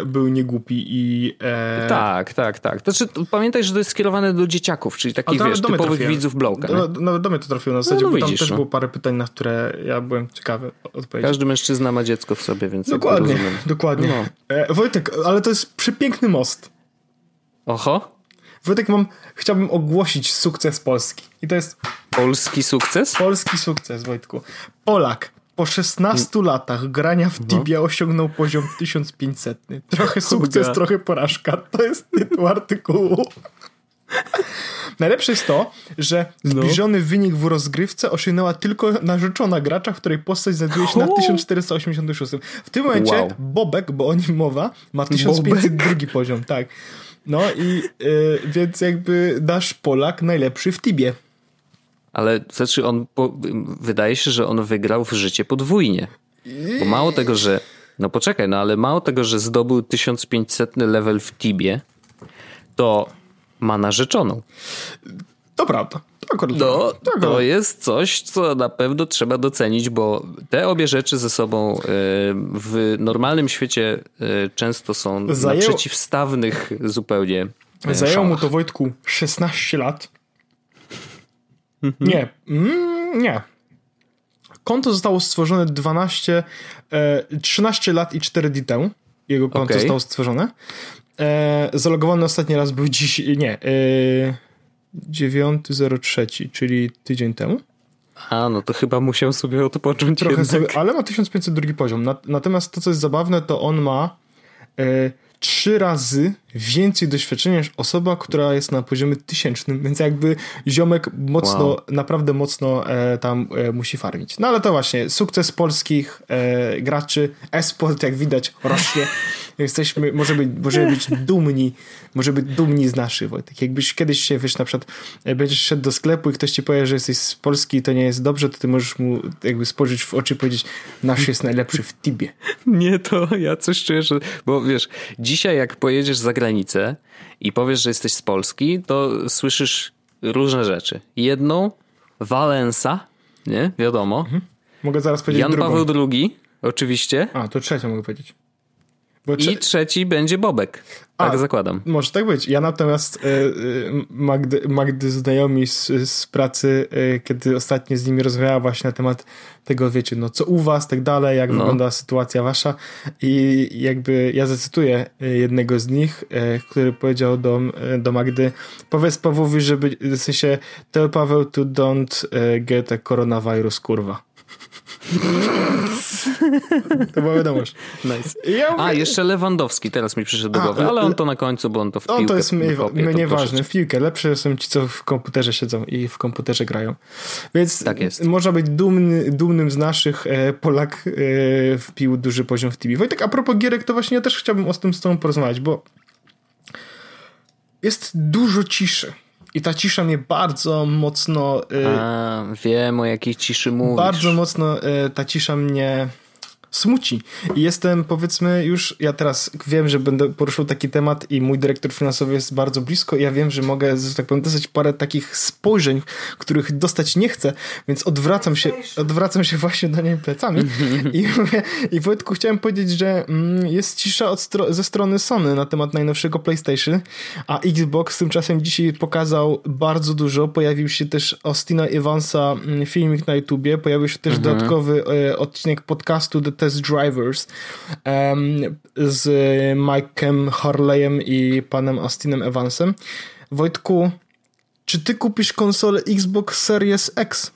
e, był niegłupi i... E... Tak, tak, tak. To znaczy, pamiętaj, że to jest skierowane do dzieciaków, czyli takich, wiesz, typowych trafiłem. widzów Blowka. Nawet do, mnie to trafiło na zasadzie, no, no bo tam też no. było parę pytań, na które ja byłem ciekawy odpowiedzieć. Każdy mężczyzna ma dziecko w sobie, więc Dokładnie, dokładnie. No. E, Wojtek, ale to jest przepiękny most. Oho. Wojtek, mam, chciałbym ogłosić sukces Polski. I to jest... Polski sukces? Polski sukces, Wojtku. Polak po 16 latach grania w no. Tibia osiągnął poziom 1500. Trochę sukces, Uga. trochę porażka. To jest tytuł artykułu. Najlepsze jest to, że no. zbliżony no. wynik w rozgrywce osiągnęła tylko narzeczona gracza, której postać znajduje się na 1486. W tym momencie wow. Bobek, bo o nim mowa, ma 1502 poziom, tak. No i yy, więc jakby nasz Polak najlepszy w Tibie. Ale znaczy on, po, wydaje się, że on wygrał w życie podwójnie. Bo mało tego, że No poczekaj, no ale mało tego, że zdobył 1500 level w Tibie, to ma narzeczoną. To prawda. To, akurat No. To jest coś, co na pewno trzeba docenić, bo te obie rzeczy ze sobą e, w normalnym świecie e, często są Zajęło- przeciwstawnych zupełnie e, Zajęło mu szałach. to Wojtku 16 lat. Nie, mm, nie. Konto zostało stworzone 12, e, 13 lat i 4 dni temu. Jego konto Okej. zostało stworzone. Zalogowany ostatni raz był dziś, nie, 9.03, czyli tydzień temu. A, no to chyba musiał sobie odpocząć Trochę jednak. sobie, ale ma 1502 poziom. Nat- Natomiast to, co jest zabawne, to on ma e, trzy razy więcej doświadczenia niż osoba, która jest na poziomie tysięcznym, więc jakby ziomek mocno, Wow. naprawdę mocno e, tam e, musi farmić. No ale to właśnie, sukces polskich e, graczy, esport jak widać rośnie. Jesteśmy, możemy, możemy być dumni, możemy być dumni z naszych, Wojtek. Jakbyś kiedyś się, wiesz, na przykład e, będziesz szedł do sklepu i ktoś ci powie, że jesteś z Polski i to nie jest dobrze, to ty możesz mu jakby spojrzeć w oczy i powiedzieć, nasz jest najlepszy w Tibie. Nie, to ja coś czuję, że... Bo wiesz, dzisiaj jak pojedziesz za granicę i powiesz, że jesteś z Polski, to słyszysz różne rzeczy. Jedną, Walensa, nie? Wiadomo. Mogę zaraz powiedzieć Jan drugą. Paweł II, oczywiście. A, to trzecią mogę powiedzieć. Bo I trze- trzeci będzie Bobek. Tak A. zakładam. Może tak być. Ja natomiast e, e, Magdy, Magdy znajomi z, z pracy, e, kiedy ostatnio z nimi rozmawiała właśnie na temat tego, wiecie, no co u was, tak dalej, jak No. wygląda sytuacja wasza i jakby ja zacytuję jednego z nich, który powiedział do, do Magdy, powiedz Pawłowi, żeby, w sensie tell Paweł to don't get a coronavirus, kurwa. to była wiadomość. Nice. Ja A, mówię- jeszcze Lewandowski teraz mi przyszedł do A, głowy, ale on le- to na końcu, bo on to w piłkę No to jest mniej, kopie, mniej ważne. W piłkę lepsze są ci, co w komputerze siedzą i w komputerze grają. Więc Tak jest. można być dumny, dumnym z naszych. E, Polak e, wpił duży poziom w TV. Wojtek, a propos gierek, to właśnie ja też chciałbym o tym z tobą porozmawiać, bo jest dużo ciszy. I ta cisza mnie bardzo mocno. E, A, wiem o jakiej ciszy mówisz. bardzo mocno e, ta cisza mnie smuci. I jestem, powiedzmy, już, ja teraz wiem, że będę poruszał taki temat i mój dyrektor finansowy jest bardzo blisko i ja wiem, że mogę, że tak powiem, dostać parę takich spojrzeń, których dostać nie chcę, więc odwracam się, odwracam się właśnie do niej plecami. I i Wojtku chciałem powiedzieć, że mm, jest cisza od stro- ze strony Sony na temat najnowszego PlayStation, a Xbox tymczasem dzisiaj pokazał bardzo dużo, pojawił się też Austina Evansa mm, filmik na YouTubie, pojawił się też dodatkowy e, odcinek podcastu The Test Drivers em, z Mike'em Harley'em i panem Austinem Evansem. Wojtku, czy ty kupisz konsolę Xbox Series X?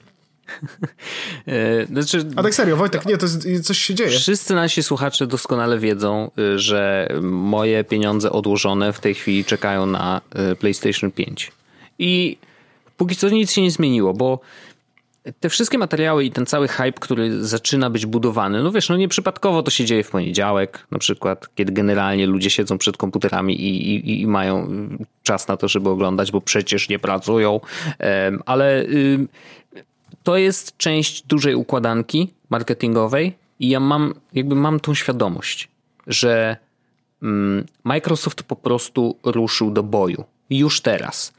E, Znaczy, A tak serio, Wojtek, nie, to jest, coś się dzieje. Wszyscy nasi słuchacze doskonale wiedzą, y, że moje pieniądze odłożone w tej chwili czekają na y, PlayStation 5. I póki co nic się nie zmieniło, bo te wszystkie materiały i ten cały hype, który zaczyna być budowany, no wiesz, no nieprzypadkowo to się dzieje w poniedziałek na przykład, kiedy generalnie ludzie siedzą przed komputerami i, i, i mają y, czas na to, żeby oglądać, bo przecież nie pracują, ale y, to jest część dużej układanki marketingowej i ja mam, jakby mam tą świadomość, że mm, Microsoft po prostu ruszył do boju. Już teraz.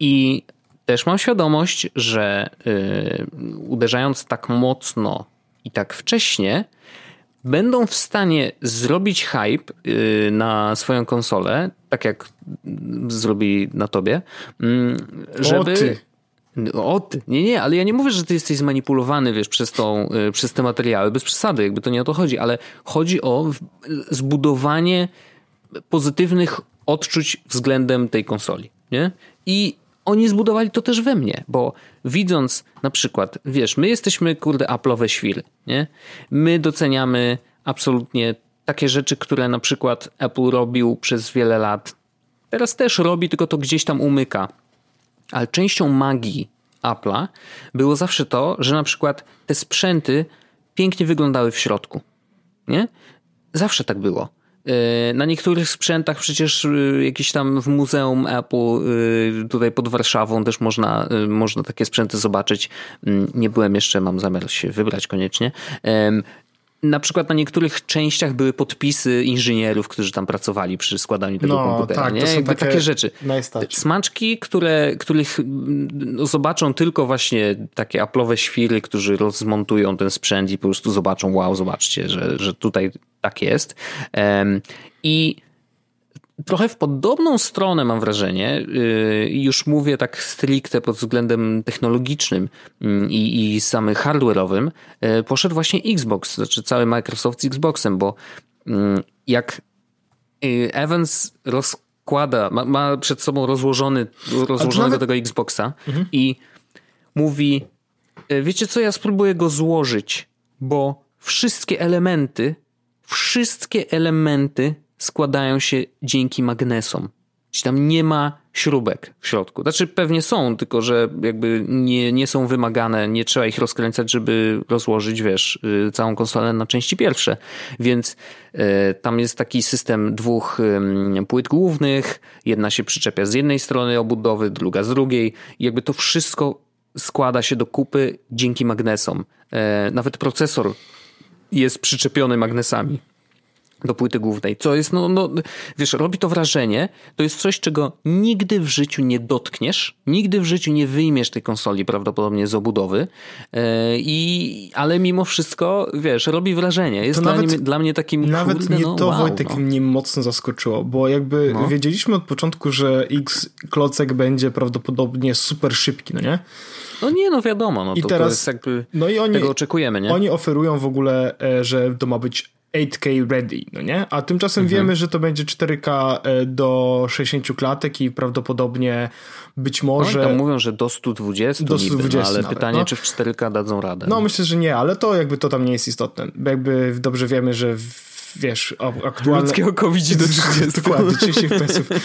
I też mam świadomość, że y, uderzając tak mocno i tak wcześnie, będą w stanie zrobić hype y, na swoją konsolę, tak jak zrobili na tobie, mm, żeby... ty. O, ty. Nie, nie, ale ja nie mówię, że ty jesteś zmanipulowany, wiesz, przez, tą, y, przez te materiały, bez przesady, jakby to nie o to chodzi, ale chodzi o zbudowanie pozytywnych odczuć względem tej konsoli, nie? I oni zbudowali to też we mnie, bo widząc na przykład, wiesz, my jesteśmy, kurde, Apple'owe świry, nie? My doceniamy absolutnie takie rzeczy, które na przykład Apple robił przez wiele lat. Teraz też robi, tylko to gdzieś tam umyka. Ale częścią magii Apple'a było zawsze to, że na przykład te sprzęty pięknie wyglądały w środku. Nie? Zawsze tak było. Yy, Na niektórych sprzętach przecież yy, jakieś tam w Muzeum Apple yy, tutaj pod Warszawą też można, można takie sprzęty zobaczyć. Yy, Nie byłem jeszcze, mam zamiar się wybrać koniecznie. Na przykład na niektórych częściach były podpisy inżynierów, którzy tam pracowali przy składaniu tego No, komputera. tak, nie? to są Jakby takie takie rzeczy. Smaczki, które, których no, zobaczą tylko właśnie takie Apple'owe świry, którzy rozmontują ten sprzęt i po prostu zobaczą, wow, zobaczcie, że, że tutaj tak jest. Em, I trochę w podobną stronę mam wrażenie, yy, już mówię tak stricte pod względem technologicznym yy, i, i samym hardware'owym, yy, poszedł właśnie Xbox, znaczy cały Microsoft z Xboxem, bo yy, jak yy, Evans rozkłada, ma, ma przed sobą rozłożony, rozłożonego nawet- tego Xboxa i mówi, "E, wiecie co, ja spróbuję go złożyć, bo wszystkie elementy, wszystkie elementy składają się dzięki magnesom. Czyli tam nie ma śrubek w środku. Znaczy pewnie są, tylko że jakby nie, nie są wymagane, nie trzeba ich rozkręcać, żeby rozłożyć, wiesz, y, całą konsolę na części pierwsze. Więc y, tam jest taki system dwóch ym, płyt głównych, jedna się przyczepia z jednej strony obudowy, druga z drugiej. I jakby to wszystko składa się do kupy dzięki magnesom. E, Nawet procesor jest przyczepiony magnesami do płyty głównej, co jest, no, no, wiesz, robi to wrażenie, to jest coś, czego nigdy w życiu nie dotkniesz, nigdy w życiu nie wyjmiesz tej konsoli prawdopodobnie z obudowy, e, i, ale mimo wszystko, wiesz, robi wrażenie. Jest To dla, nawet- mnie, dla mnie takim, Nawet kurde, mnie no, to wow, Wojtek no. mnie mocno zaskoczyło, bo jakby No. wiedzieliśmy od początku, że X klocek będzie prawdopodobnie super szybki, no nie? No nie, no wiadomo, no I to, teraz- to jest jakby, No i oni, tego oczekujemy, nie? oni oferują w ogóle, e, że to ma być 8K ready, no nie? A tymczasem Mhm. wiemy, że to będzie 4K e, do 60 klatek i prawdopodobnie być No, może... tam mówią, że do 120, Do niby, 120 no, ale nawet, pytanie, no. czy w 4K dadzą radę. No myślę, że nie, ale to jakby to tam nie jest istotne. Jakby dobrze wiemy, że w- wiesz, aktualne... Ludzkie oko widzi do 30. Dokładnie, 30 FPS-ów. E,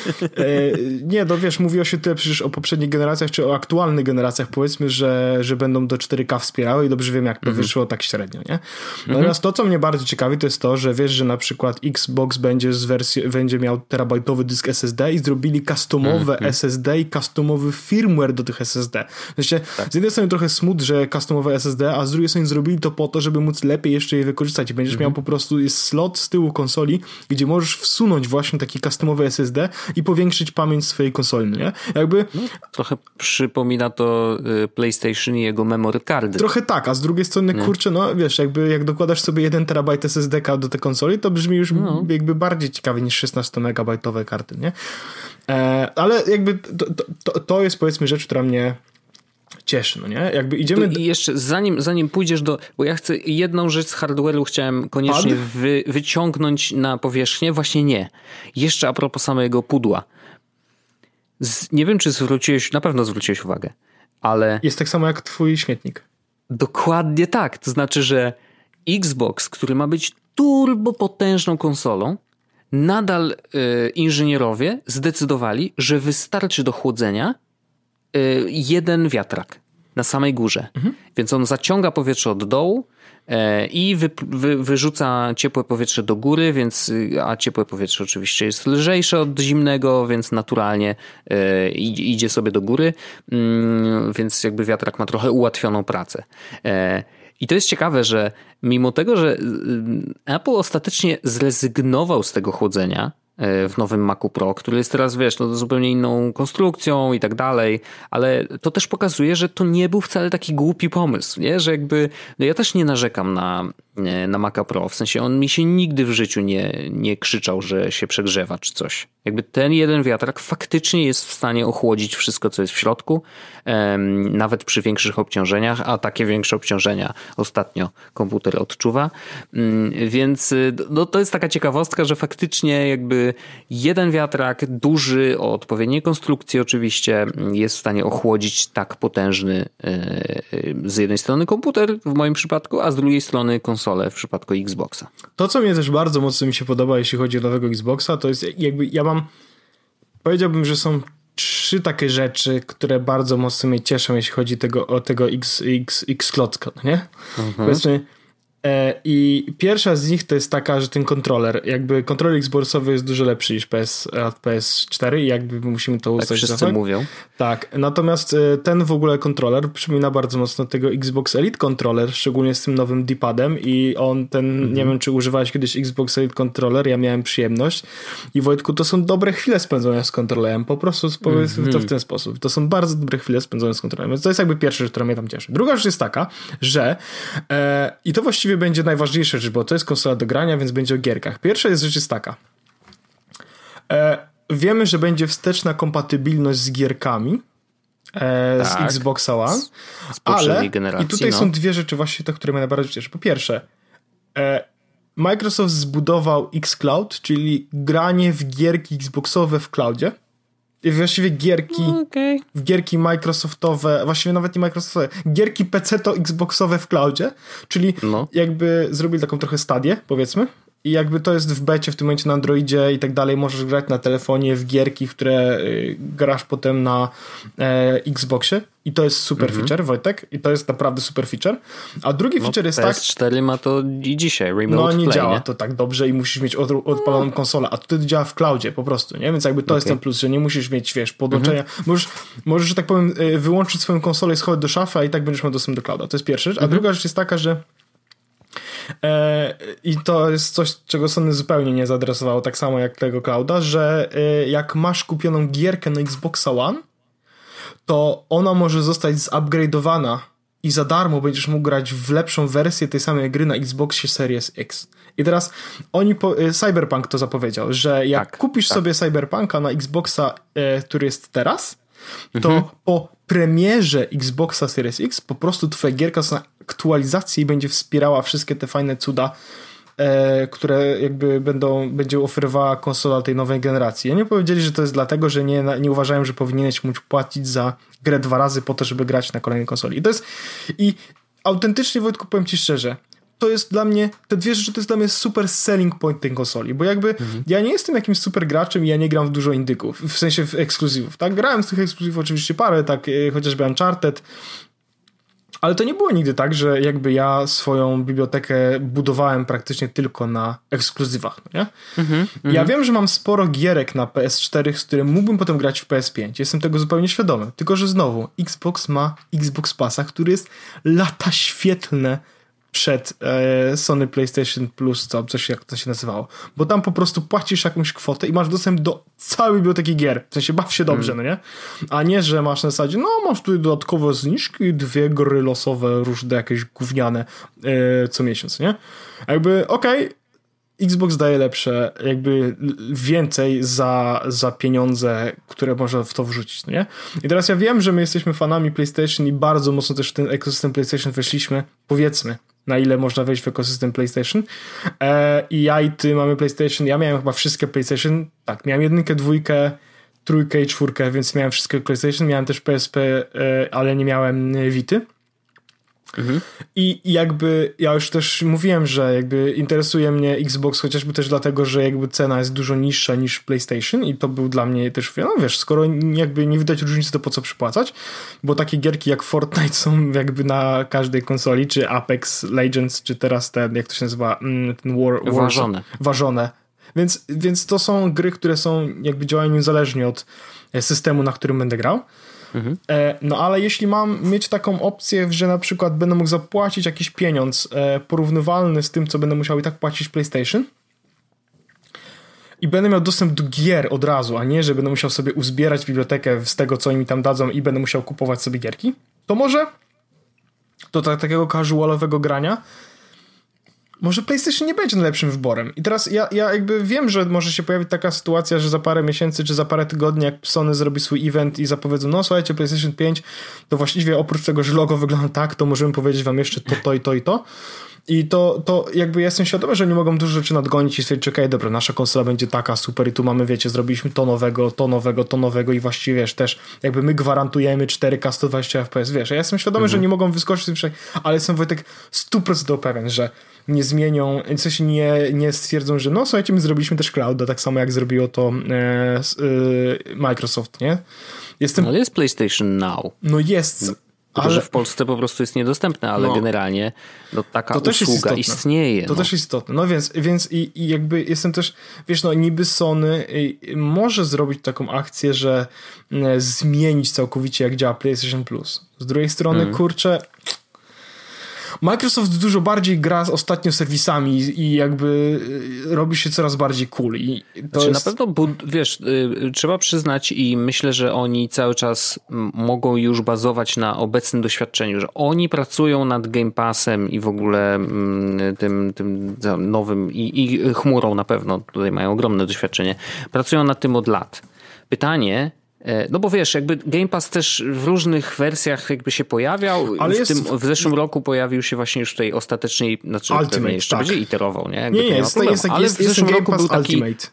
nie, no wiesz, mówiło się tyle przecież o poprzednich generacjach, czy o aktualnych generacjach, powiedzmy, że, że będą do 4K wspierały i dobrze wiem, jak to Mhm. wyszło tak średnio, nie? Natomiast to, co mnie bardzo ciekawi, to jest to, że wiesz, że na przykład Xbox będzie, z wersji, będzie miał terabajtowy dysk SSD i zrobili customowe Mhm. SSD i customowy firmware do tych SSD. Wiecie, Tak. z jednej strony trochę smut, że customowe SSD, a z drugiej strony zrobili to po to, żeby móc lepiej jeszcze je wykorzystać. I będziesz Mhm. miał po prostu, jest slot z tyłu konsoli, gdzie możesz wsunąć właśnie taki customowy SSD i powiększyć pamięć swojej konsoli, no nie? Jakby Trochę przypomina to y, PlayStation i jego memory cardy. trochę tak, a z drugiej strony, kurczę, no wiesz, jakby jak dokładasz sobie 1 terabajt SSD do tej konsoli, to brzmi już No. jakby bardziej ciekawie niż 16 megabajtowe karty, nie? E, ale jakby to, to, to jest powiedzmy rzecz, która mnie cieszy, no nie? Jakby idziemy... I jeszcze zanim, zanim pójdziesz do. Bo ja chcę jedną rzecz z hardware'u chciałem koniecznie wy, wyciągnąć na powierzchnię. Właśnie nie. Jeszcze a propos samego pudła. Z, nie wiem, czy zwróciłeś, na pewno zwróciłeś uwagę, ale Jest tak samo jak twój śmietnik. dokładnie tak. To znaczy, że Xbox, który ma być turbo potężną konsolą, nadal y, inżynierowie zdecydowali, że wystarczy do chłodzenia jeden wiatrak na samej górze. Więc on zaciąga powietrze od dołu e, i wy, wy, wyrzuca ciepłe powietrze do góry, więc, y, a ciepłe powietrze oczywiście jest lżejsze od zimnego, więc naturalnie e, idzie, sobie do góry, mm, więc jakby wiatrak ma trochę ułatwioną pracę. E, i to jest ciekawe, że mimo tego, że y, Apple ostatecznie zrezygnował z tego chłodzenia y, w nowym Macu Pro, który jest teraz, wiesz, no, zupełnie inną konstrukcją i tak dalej, ale to też pokazuje, że to nie był wcale taki głupi pomysł, nie? Że jakby, no ja też nie narzekam na, na Maca Pro, w sensie on mi się nigdy w życiu nie, nie krzyczał, że się przegrzewa czy coś. Jakby ten jeden wiatrak faktycznie jest w stanie ochłodzić wszystko, co jest w środku, nawet przy większych obciążeniach, a takie większe obciążenia ostatnio komputer odczuwa. Mm, Więc y, no, to jest taka ciekawostka, że faktycznie jakby jeden wiatrak, duży, o odpowiedniej konstrukcji oczywiście, jest w stanie ochłodzić tak potężny y, y, z jednej strony komputer w moim przypadku, a z drugiej strony konsolę w przypadku Xboxa. To, co mnie też bardzo mocno mi się podoba, jeśli chodzi o nowego Xboxa, to jest jakby, ja mam, powiedziałbym, że są trzy takie rzeczy, które bardzo mocno mnie cieszą, jeśli chodzi tego, o tego X, X, X klocka, no nie? Powiedzmy, E, I pierwsza z nich to jest taka, że ten kontroler, jakby kontroler Xboxowy jest dużo lepszy niż PS, od PS4 i jakby musimy to uznać. Tak wszyscy mówią. Tak, natomiast e, ten w ogóle kontroler przypomina bardzo mocno tego Xbox Elite Controller, szczególnie z tym nowym D-padem i on ten, mhm. nie wiem czy używałeś kiedyś Xbox Elite Controller, ja miałem przyjemność i Wojtku, to są dobre chwile spędzone z kontrolerem, po prostu powiedzmy mhm. to w ten sposób. To są bardzo dobre chwile spędzone z kontrolerem, więc to jest jakby pierwsza rzecz, która mnie tam cieszy. Druga rzecz jest taka, że e, i to właściwie będzie najważniejsza rzecz, bo to jest konsola do grania, więc będzie o gierkach. Pierwsza jest rzecz jest taka. E, wiemy, że będzie wsteczna kompatybilność z gierkami e, tak. z Xboxa One, z, z ale i tutaj no. są dwie rzeczy właśnie te, które mnie najbardziej cieszy. Po pierwsze, e, Microsoft zbudował xCloud, czyli granie w gierki Xboxowe w cloudzie właściwie gierki, no, okay. gierki Microsoftowe, właściwie nawet nie Microsoftowe, gierki PC to Xboxowe w cloudzie, czyli no. jakby zrobili taką trochę stadię, powiedzmy, i jakby to jest w becie w tym momencie na Androidzie i tak dalej, możesz grać na telefonie w gierki, które y, grasz potem na e, Xboxie i to jest super -hmm. feature, Wojtek, i to jest naprawdę super feature. A drugi no, feature jest PS4 tak... PS4 ma to i dzisiaj, remote No nie play, działa nie? to tak dobrze i musisz mieć od, odpaloną konsolę, a to działa w cloudzie po prostu, nie? Więc jakby to okay. jest ten plus, że nie musisz mieć, wiesz, podłączenia. -hmm. Możesz, możesz, że tak powiem, y, wyłączyć swoją konsolę i schować do szafy, a i tak będziesz miał dostęp do clouda. To jest pierwsza rzecz. A -hmm. druga rzecz jest taka, że I to jest coś, czego Sony zupełnie nie zaadresowało, tak samo jak tego clouda, że e, jak masz kupioną gierkę na Xboxa One, to ona może zostać zupgrade'owana i za darmo będziesz mógł grać w lepszą wersję tej samej gry na Xboxie Series X. I teraz oni, po, e, Cyberpunk to zapowiedział, że jak tak, kupisz tak. sobie Cyberpunka na Xboxa, e, który jest teraz, to mhm. po premierze Xboxa Series X po prostu twoja gierka na aktualizacji i będzie wspierała wszystkie te fajne cuda, e, które jakby będą, będzie oferowała konsola tej nowej generacji. Ja nie powiedzieli, że to jest dlatego, że nie, nie uważają, że powinieneś móc płacić za grę dwa razy po to, żeby grać na kolejnej konsoli. I to jest i autentycznie Wojtku powiem ci szczerze, to jest dla mnie, te dwie rzeczy to jest dla mnie super selling point tej konsoli, bo jakby mhm. ja nie jestem jakimś super graczem i ja nie gram w dużo indyków, w sensie w ekskluzywów, tak? Grałem z tych ekskluzywów oczywiście parę, tak, e, chociażby Uncharted, ale to nie było nigdy tak, że jakby ja swoją bibliotekę budowałem praktycznie tylko na ekskluzywach, no nie? Mm-hmm, ja mm-hmm. wiem, że mam sporo gierek na PS4, z którym mógłbym potem grać w PS5. Jestem tego zupełnie świadomy. Tylko, że znowu, Xbox ma Xbox Passa, który jest lata świetlne przed e, Sony PlayStation Plus, co, coś jak to się nazywało. Bo tam po prostu płacisz jakąś kwotę i masz dostęp do całej biblioteki gier. W sensie baw się dobrze, hmm. no nie? A nie, że masz na zasadzie, no masz tutaj dodatkowe zniżki, dwie gry losowe, różne jakieś gówniane e, co miesiąc, nie? Jakby, okej, okay, Xbox daje lepsze, jakby więcej za, za pieniądze, które może w to wrzucić, no nie? I teraz ja wiem, że my jesteśmy fanami PlayStation i bardzo mocno też w ten ekosystem PlayStation weszliśmy, powiedzmy, na ile można wejść w ekosystem PlayStation. E, I ja i ty mamy PlayStation. Ja miałem chyba wszystkie PlayStation. Tak, miałem jedynkę, dwójkę, trójkę i czwórkę, więc miałem wszystkie PlayStation. Miałem też PSP, e, ale nie miałem Vity. Mhm. I jakby ja już też mówiłem, że jakby interesuje mnie Xbox chociażby też dlatego, że jakby cena jest dużo niższa niż PlayStation i to był dla mnie też, no wiesz, skoro jakby nie widać różnicy, to po co przypłacać, bo takie gierki jak Fortnite są jakby na każdej konsoli, czy Apex Legends, czy teraz ten, jak to się nazywa, mm, ten War... war ważone. Ważone. Więc, więc to są gry, które są jakby działają niezależnie od systemu, na którym będę grał. Mhm. No ale jeśli mam mieć taką opcję, że na przykład będę mógł zapłacić jakiś pieniądz e, porównywalny z tym, co będę musiał i tak płacić PlayStation i będę miał dostęp do gier od razu, a nie, że będę musiał sobie uzbierać bibliotekę z tego, co mi tam dadzą i będę musiał kupować sobie gierki, to może do takiego casualowego grania może PlayStation nie będzie najlepszym wyborem. I teraz ja, ja jakby wiem, że może się pojawić taka sytuacja, że za parę miesięcy czy za parę tygodni, jak Sony zrobi swój event i zapowiedzą, no słuchajcie, PlayStation 5 to właściwie oprócz tego, że logo wygląda tak, to możemy powiedzieć wam jeszcze to, to i to i to. I to, to jakby ja jestem świadomy, że nie mogą dużo rzeczy nadgonić i stwierdzić, okej, okay, dobra, nasza konsola będzie taka super i tu mamy, wiecie, zrobiliśmy to nowego, to nowego, to nowego i właściwie, wiesz, też jakby my gwarantujemy 4K 120 FPS, wiesz, ja jestem świadomy, mhm. że nie mogą wyskoczyć ale jestem Wojtek 100% pewien, że nie zmienią, coś nie, nie stwierdzą, że no słuchajcie, my zrobiliśmy też clouda, tak samo jak zrobiło to e, e, Microsoft, nie? Jestem... No jest PlayStation Now. No jest, Tylko, ale... że w Polsce po prostu jest niedostępne, ale no. generalnie no, taka to usługa istnieje. To no. też jest istotne. No więc, więc i, i, jakby jestem też, wiesz, no niby Sony może zrobić taką akcję, że zmienić całkowicie jak działa PlayStation Plus. Z drugiej strony, mm. kurczę, Microsoft dużo bardziej gra ostatnio serwisami i jakby y, robi się coraz bardziej cool. I to znaczy, jest... Na pewno, wiesz, y, trzeba przyznać i myślę, że oni cały czas mogą już bazować na obecnym doświadczeniu, że oni pracują nad Game Passem i w ogóle tym, tym nowym i, i chmurą na pewno, tutaj mają ogromne doświadczenie, pracują nad tym od lat. Pytanie, no bo wiesz, jakby Game Pass też w różnych wersjach jakby się pojawiał. Ale w, jest... tym, w zeszłym roku pojawił się właśnie już tej ostatecznej, znaczy Ultimate, jeszcze tak. będzie iterował, nie? Jakby nie, nie, jest, jest, ale w zeszłym roku był taki, Ultimate.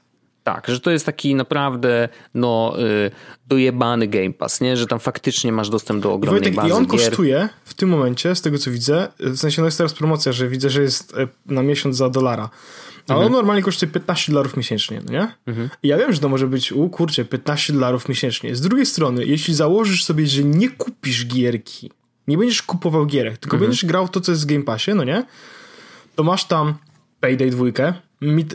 Tak, że to jest taki naprawdę no, y, dojebany Game Pass, nie? że tam faktycznie masz dostęp do ogromnej Wojtek, bazy I on gier. kosztuje w tym momencie, z tego co widzę, w sensie no jest teraz promocja, że widzę, że jest e, na miesiąc za dolara. A mhm. on normalnie kosztuje 15 dolarów miesięcznie, no nie? Mhm. I ja wiem, że to może być, u kurczę, 15 dolarów miesięcznie. Z drugiej strony, jeśli założysz sobie, że nie kupisz gierki, nie będziesz kupował gierek, tylko mhm. będziesz grał to, co jest w Game Passie, no nie? To masz tam Payday 2,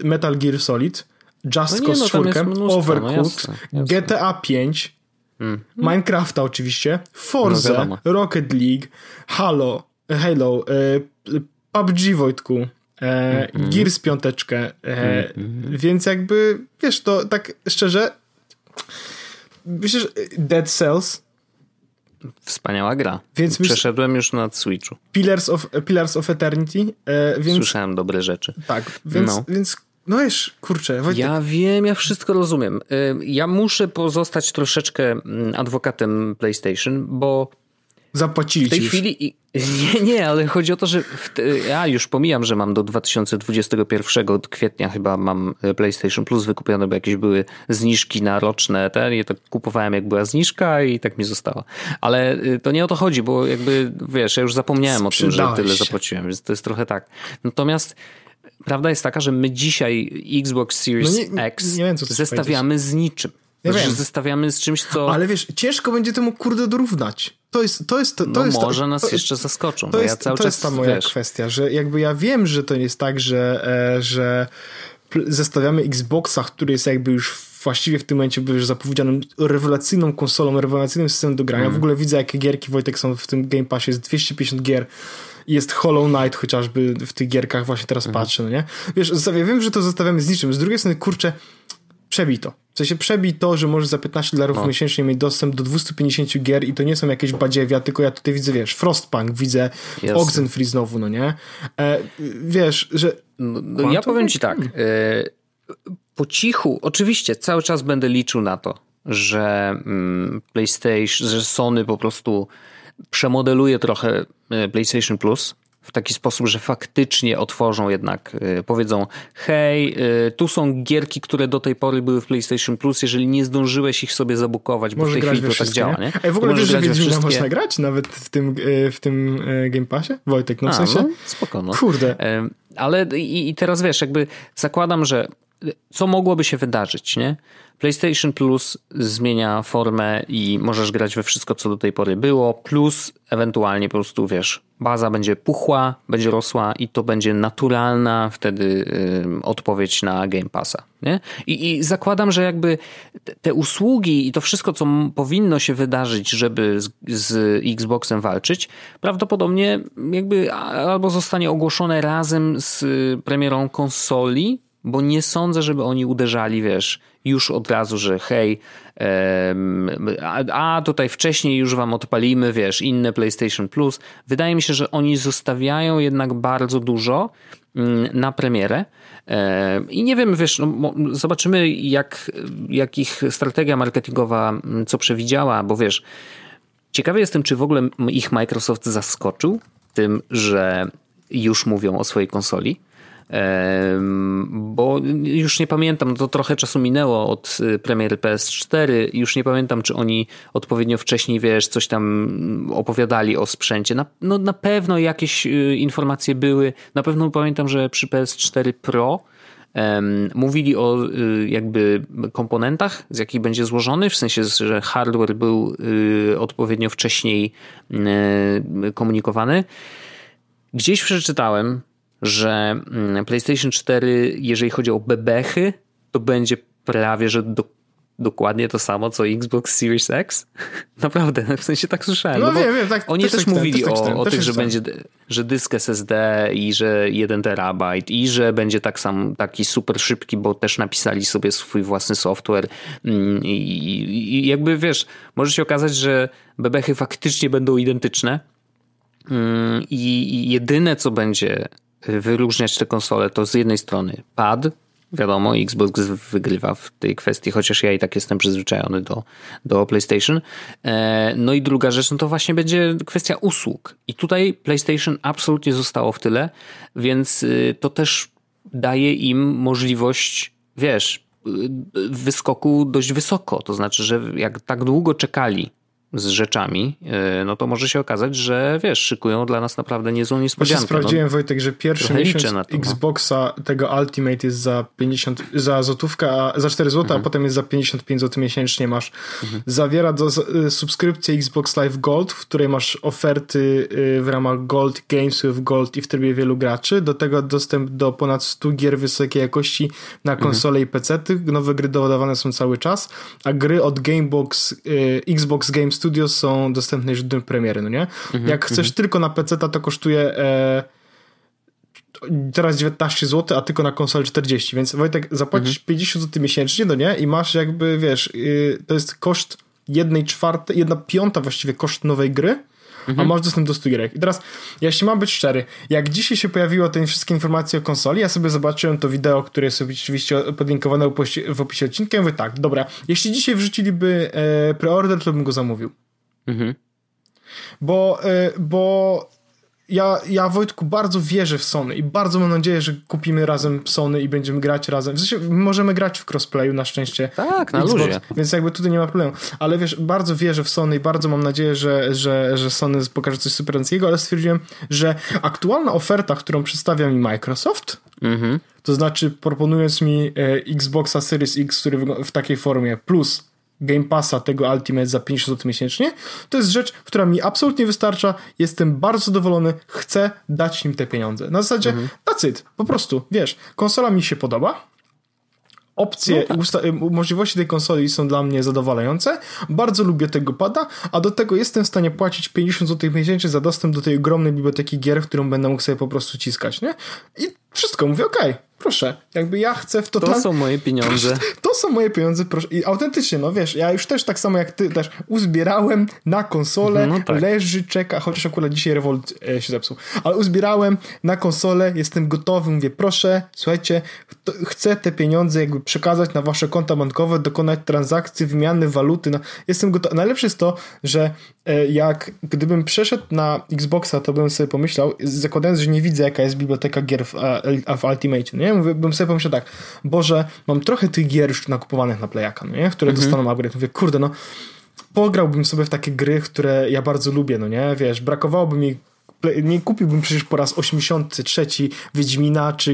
Metal Gear Solid, Just no Cause 4, no Overcooked, no jasne, jasne. GTA 5, mm. Minecrafta oczywiście, Forza, no Rocket League, Halo, Halo, e, PUBG Wojtku, e, mm -hmm. Gears piąteczkę, e, mm -hmm. więc jakby, wiesz, to tak szczerze, myślę, że Dead Cells Wspaniała gra. Więc Przeszedłem już na Switchu. Pillars of, Pillars of Eternity. E, więc, Słyszałem dobre rzeczy. Tak, więc, no. więc no wiesz, kurczę. Wojtek. Ja wiem, ja wszystko rozumiem. E, ja muszę pozostać troszeczkę mm, adwokatem PlayStation, bo Zapłacili w tej chwili. Nie, nie, ale chodzi o to, że te, ja już pomijam, że mam do 2021 kwietnia chyba mam e, PlayStation Plus wykupione, bo jakieś były zniżki na roczne te, ja to kupowałem jak była zniżka i tak mi została. Ale e, to nie o to chodzi, bo jakby wiesz, ja już zapomniałem o tym, że tyle zapłaciłem, więc to jest trochę tak. Natomiast prawda jest taka, że my dzisiaj Xbox Series no nie, X nie wiem, zestawiamy z niczym. Ja znaczy, zestawiamy z czymś, co... Ale wiesz, ciężko będzie temu kurde dorównać. To jest, to jest, to, no jest, może to, nas to, jeszcze zaskoczą. To, no jest, ja cały to czas, jest ta moja wiesz, kwestia, że jakby ja wiem, że to jest tak, że, e, że zestawiamy Xboxa, który jest jakby już właściwie w tym momencie już zapowiedzianą rewelacyjną konsolą, rewelacyjnym systemem do grania. Mm. W ogóle widzę, jakie gierki Wojtek są w tym Game Passie. Jest 250 gier. Jest Hollow Knight chociażby w tych gierkach właśnie teraz mm. patrzę, no nie? Wiesz, ja wiem, że to zostawiamy z niczym. Z drugiej strony, kurczę, przebij to. W sensie przebij to, że możesz za 15 dolarów no. miesięcznie mieć dostęp do 250 gier i to nie są jakieś badziewia, tylko ja tutaj widzę, wiesz, Frostpunk, widzę Jasne. Oxenfree znowu, no nie? E, wiesz, że... No, no ja powiem ci tak, e, po cichu, oczywiście cały czas będę liczył na to, że mm, PlayStation, że Sony po prostu przemodeluje trochę e, PlayStation Plus, w taki sposób, że faktycznie otworzą jednak, y, powiedzą hej, y, tu są gierki, które do tej pory były w PlayStation Plus, jeżeli nie zdążyłeś ich sobie zabukować, bo w tej chwili to tak działa, nie? A w ogóle wiesz, że Wiedźmina można grać nawet w tym, y, w tym Game Passie? Wojtek, no w sensie? no, spoko, no. Kurde. Ale i, i teraz wiesz, jakby zakładam, że co mogłoby się wydarzyć, nie? PlayStation Plus zmienia formę i możesz grać we wszystko, co do tej pory było, plus ewentualnie po prostu, wiesz, baza będzie puchła, będzie rosła i to będzie naturalna wtedy y, odpowiedź na Game Passa. Nie? I, I, zakładam, że jakby te usługi i to wszystko, co powinno się wydarzyć, żeby z, z Xboxem walczyć, prawdopodobnie jakby albo zostanie ogłoszone razem z premierą konsoli, bo nie sądzę, żeby oni uderzali, wiesz, już od razu, że hej, a, tutaj wcześniej już wam odpalimy, wiesz, inne PlayStation Plus. Wydaje mi się, że oni zostawiają jednak bardzo dużo mm, na premierę. I nie wiem, wiesz, no, zobaczymy, jak, jak ich strategia marketingowa mm, co przewidziała, bo wiesz, ciekawy jestem, czy w ogóle ich Microsoft zaskoczył tym, że już mówią o swojej konsoli bo już nie pamiętam, no to trochę czasu minęło od y, premiery PS4, już nie pamiętam, czy oni odpowiednio wcześniej, wiesz, coś tam opowiadali o sprzęcie. Na, no na pewno jakieś y, informacje były, na pewno pamiętam, że przy PS4 Pro Mówili o y, jakby komponentach, z jakich będzie złożony, w sensie, że hardware był odpowiednio wcześniej komunikowany. Gdzieś przeczytałem, że mm, PlayStation 4, jeżeli chodzi o bebechy, to będzie prawie, że do dokładnie to samo, co Xbox Series X? Naprawdę, w sensie tak słyszałem. No, no wiem, wiem, tak, Oni też, też tak mówili tak o, o tych, że będzie, że dysk SSD i że 1 terabajt i że będzie tak sam, taki super szybki, bo też napisali sobie swój własny software mm, i, i, i jakby wiesz, może się okazać, że bebechy faktycznie będą identyczne mm, i jedyne co będzie wyróżniać te konsole to z jednej strony pad, Wiadomo, Xbox wygrywa w tej kwestii, chociaż ja i tak jestem przyzwyczajony do, do PlayStation. E, no i druga rzecz, no to właśnie będzie kwestia usług. I tutaj PlayStation absolutnie zostało w tyle, więc y, to też daje im możliwość, wiesz, y, wyskoku dość wysoko. To znaczy, że jak tak długo czekali z rzeczami, e, no to może się okazać, że wiesz, szykują dla nas naprawdę niezłą niespodziankę. Właśnie sprawdziłem, no, Wojtek, że pierwszy miesiąc to, no. Xboxa tego Ultimate jest za 50, za złotówka, za 4 zł, mhm. a potem jest za 55 zł miesięcznie masz. Mhm. Zawiera do, y, subskrypcję Xbox Live Gold, w której masz oferty y, w ramach Gold Games with Gold i w trybie wielu graczy. Do tego dostęp do ponad 100 gier wysokiej jakości na mhm. konsole mhm. i PC. -ty. Nowe gry dodawane są cały czas, a gry od Gamebox, y, Xbox Games Studios są dostępne już do premiery, no nie? Mhm, Jak chcesz mhm. tylko na PC, to kosztuje e, teraz 19 zł, a tylko na konsolę 40, więc Wojtek, zapłacisz mhm. 50 zł miesięcznie, no nie? I masz jakby, wiesz, y, to jest koszt jednej czwartej, jedna piąta właściwie koszt nowej gry, mhm. a masz dostęp do 100 gierek. I teraz, jeśli mam być szczery, jak dzisiaj się pojawiło te wszystkie informacje o konsoli, ja sobie zobaczyłem to wideo, które jest oczywiście podlinkowane w opisie odcinka i mówię tak, dobra, jeśli dzisiaj wrzuciliby e, preorder, to bym go zamówił. Mhm. Bo, e, bo ja, ja Wojtku bardzo wierzę w Sony i bardzo mam nadzieję, że kupimy razem Sony i będziemy grać razem. W sensie możemy grać w crossplayu na szczęście. Tak, na Xbox, luzie. Więc jakby tutaj nie ma problemu. Ale wiesz, bardzo wierzę w Sony i bardzo mam nadzieję, że, że, że Sony pokaże coś superanckiego, ale stwierdziłem, że aktualna oferta, którą przedstawia mi Microsoft, mhm. to znaczy proponując mi e, Xboxa Series X, który w takiej formie, plus Game Passa tego Ultimate za 50 zł miesięcznie, to jest rzecz, która mi absolutnie wystarcza, jestem bardzo zadowolony, chcę dać im te pieniądze. Na zasadzie, mhm. that's it, po prostu, wiesz, konsola mi się podoba, opcje, no tak. możliwości tej konsoli są dla mnie zadowalające. Bardzo lubię tego pada, a do tego jestem w stanie płacić 50 zł miesięcznie za dostęp do tej ogromnej biblioteki gier, w którą będę mógł sobie po prostu ciskać, nie? I wszystko, mówię, okej, okay, proszę, jakby ja chcę w to To są moje pieniądze. To są moje pieniądze, proszę. I autentycznie, no wiesz, ja już też tak samo jak ty też uzbierałem na konsolę, no tak. leży, czeka, chociaż akurat dzisiaj Revolt e, się zepsuł, ale uzbierałem na konsolę, jestem gotowy, mówię, proszę, słuchajcie, chcę te pieniądze jakby przekazać na wasze konta bankowe, dokonać transakcji, wymiany waluty. No, jestem gotowy. Najlepsze jest to, że jak gdybym przeszedł na Xboxa, to bym sobie pomyślał, zakładając, że nie widzę jaka jest biblioteka gier w, w Ultimate, nie? Mówię, bym sobie pomyślał tak, Boże, mam trochę tych gier już nakupowanych na Playaka, no nie? Które mhm. dostaną upgrade. Mówię, kurde, no pograłbym sobie w takie gry, które ja bardzo lubię, no nie? Wiesz, brakowałoby mi nie kupiłbym przecież po raz 83 Wiedźmina czy,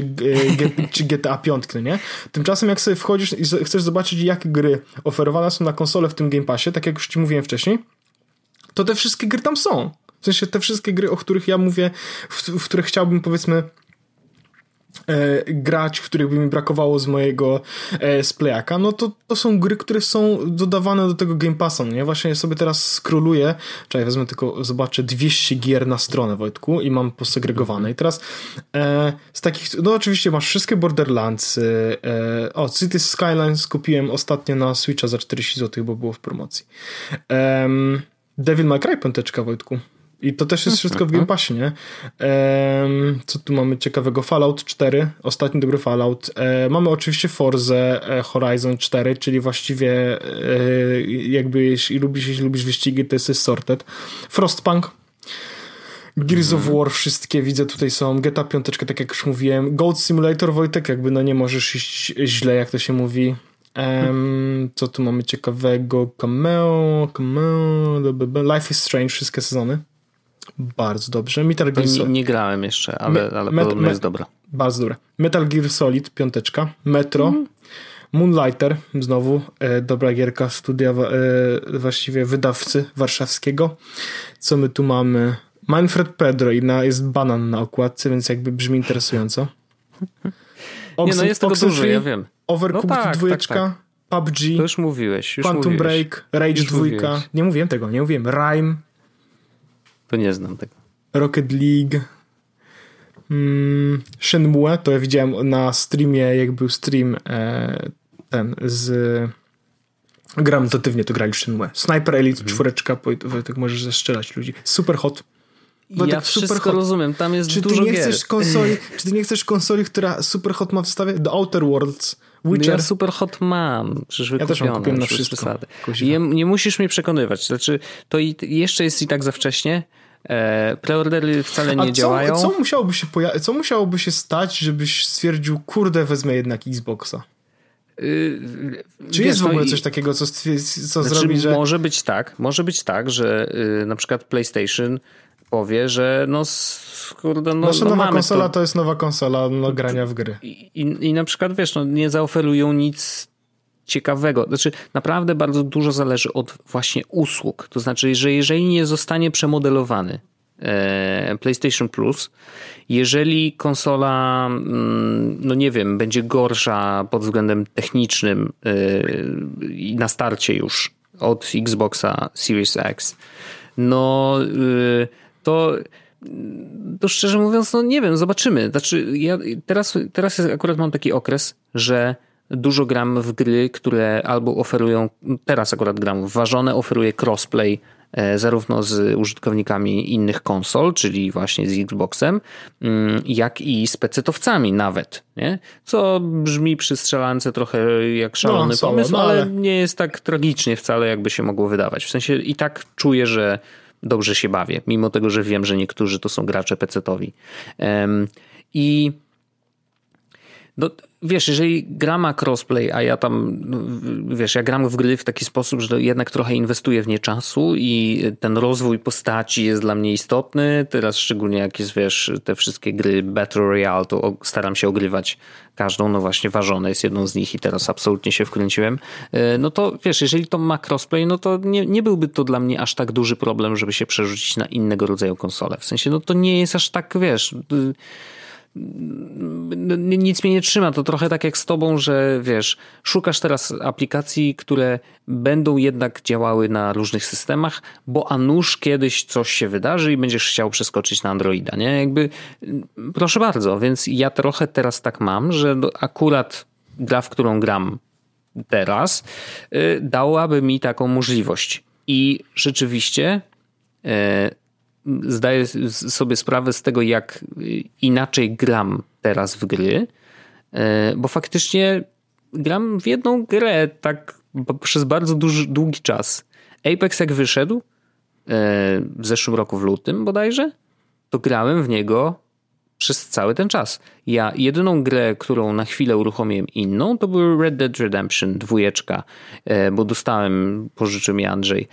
e, czy GTA 5, no nie? Tymczasem jak sobie wchodzisz i chcesz zobaczyć jakie gry oferowane są na konsolę w tym Game Passie, tak jak już ci mówiłem wcześniej, to te wszystkie gry tam są. W sensie te wszystkie gry, o których ja mówię, w, w których chciałbym powiedzmy e, grać, których by mi brakowało z mojego e, splayaka, no to, to są gry, które są dodawane do tego Game Passa, nie? Właśnie sobie teraz skroluję, czekaj, wezmę tylko, zobaczę 200 gier na stronę, Wojtku, i mam posegregowane. I teraz e, z takich, no oczywiście masz wszystkie Borderlands, e, o, Cities Skylines kupiłem ostatnio na Switcha za 40 zł, bo było w promocji. Devil May Cry piąteczka, Wojtku. I to też jest wszystko w Game Passie, nie? Ehm, co tu mamy ciekawego? Fallout 4, ostatni dobry Fallout. E, mamy oczywiście Forza e, Horizon 4, czyli właściwie e, jakby jeśli lubisz, jeśli lubisz wyścigi, to jest Sorted. Frostpunk, Gears of War wszystkie widzę tutaj są, GTA 5, tak jak już mówiłem, Gold Simulator Wojtek, jakby no nie możesz iść źle, jak to się mówi. Um, co tu mamy ciekawego? Cameo, Cameo, Life is Strange, wszystkie sezony. Bardzo dobrze. Metal Gear nie, nie grałem jeszcze, ale, ale Met, podobno jest dobra. Bardzo dobre. Metal Gear Solid, piąteczka. Metro. Mm. Moonlighter, znowu e, dobra gierka studia e, właściwie wydawcy warszawskiego. Co my tu mamy? Manfred Pedro i na, jest banan na okładce, więc jakby brzmi interesująco. Oxen, nie no jest tego dużo, ja wiem. Overcooked no tak, dwójeczka, tak, tak. PUBG. To już mówiłeś. Już Quantum mówiłeś. Break, Rage 2. Nie mówiłem tego, nie mówiłem. Rime. To nie znam tego. Rocket League. Mm, Shenmue, to ja widziałem na streamie, jak był stream e, ten z... Gram natywnie, to grali Shenmue. Sniper Elite, mhm. czwóreczka, tak możesz zastrzelać ludzi. Super hot. Bo ja tak wszystko hot. rozumiem, tam jest czy dużo ty nie gier. Chcesz konsoli, czy ty nie chcesz konsoli, która super hot ma w zestawie? The Outer Worlds, Witcher. No ja super hot mam, przecież Ja też mam kupiłem na wszystko. Nie, nie musisz mnie przekonywać, znaczy to i, jeszcze jest i tak za wcześnie, E, preordery wcale nie A co, działają. Co musiałoby, się co musiałoby się stać, żebyś stwierdził, kurde, wezmę jednak Xboxa? Yy, Czy wiesz, jest w ogóle coś takiego, co, co znaczy, zrobi, że... Może być tak, może być tak, że yy, na przykład PlayStation powie, że no kurde, no, Nasza no nowa konsola to... to jest nowa konsola no, grania w gry. I, i, I na przykład, wiesz, no, nie zaoferują nic ciekawego. Znaczy, naprawdę bardzo dużo zależy od właśnie usług. To znaczy, że jeżeli nie zostanie przemodelowany e, PlayStation Plus, jeżeli konsola, mm, no nie wiem, będzie gorsza pod względem technicznym e, i na starcie już od Xboxa Series X, no e, to to szczerze mówiąc, no nie wiem, zobaczymy. Znaczy, ja teraz, teraz akurat mam taki okres, że dużo gram w gry, które albo oferują, teraz akurat gram w Ważone, oferuje crossplay e, zarówno z użytkownikami innych konsol, czyli właśnie z Xboxem, mm, jak i z pecetowcami nawet, nie? Co brzmi przy strzelance trochę jak szalony no, pomysł, no, ale... ale nie jest tak tragicznie wcale, jakby się mogło wydawać. W sensie i tak czuję, że dobrze się bawię, mimo tego, że wiem, że niektórzy to są gracze pecetowi. I no, wiesz, jeżeli gra ma crossplay, a ja tam, wiesz, ja gram w gry w taki sposób, że jednak trochę inwestuję w nie czasu i ten rozwój postaci jest dla mnie istotny. Teraz szczególnie jak jest, wiesz, te wszystkie gry Battle Royale, to staram się ogrywać każdą, no właśnie ważone jest jedną z nich i teraz absolutnie się wkręciłem. E, no to wiesz, jeżeli to ma crossplay, no to nie, nie byłby to dla mnie aż tak duży problem, żeby się przerzucić na innego rodzaju konsole. W sensie, no to nie jest aż tak, wiesz nic mnie nie trzyma. To trochę tak jak z tobą, że wiesz, szukasz teraz aplikacji, które będą jednak działały na różnych systemach, bo a nuż kiedyś coś się wydarzy i będziesz chciał przeskoczyć na Androida, nie? Jakby proszę bardzo, więc ja trochę teraz tak mam, że akurat gra, w którą gram teraz, y, dałaby mi taką możliwość. I rzeczywiście y, zdaję sobie sprawę z tego, jak inaczej gram teraz w gry, e, bo faktycznie gram w jedną grę tak przez bardzo duży, długi czas. Apex jak wyszedł e, w zeszłym roku w lutym bodajże, to grałem w niego przez cały ten czas. Ja jedyną grę, którą na chwilę uruchomiłem inną, to był Red Dead Redemption dwójeczka, e, bo dostałem, pożyczył mi Andrzej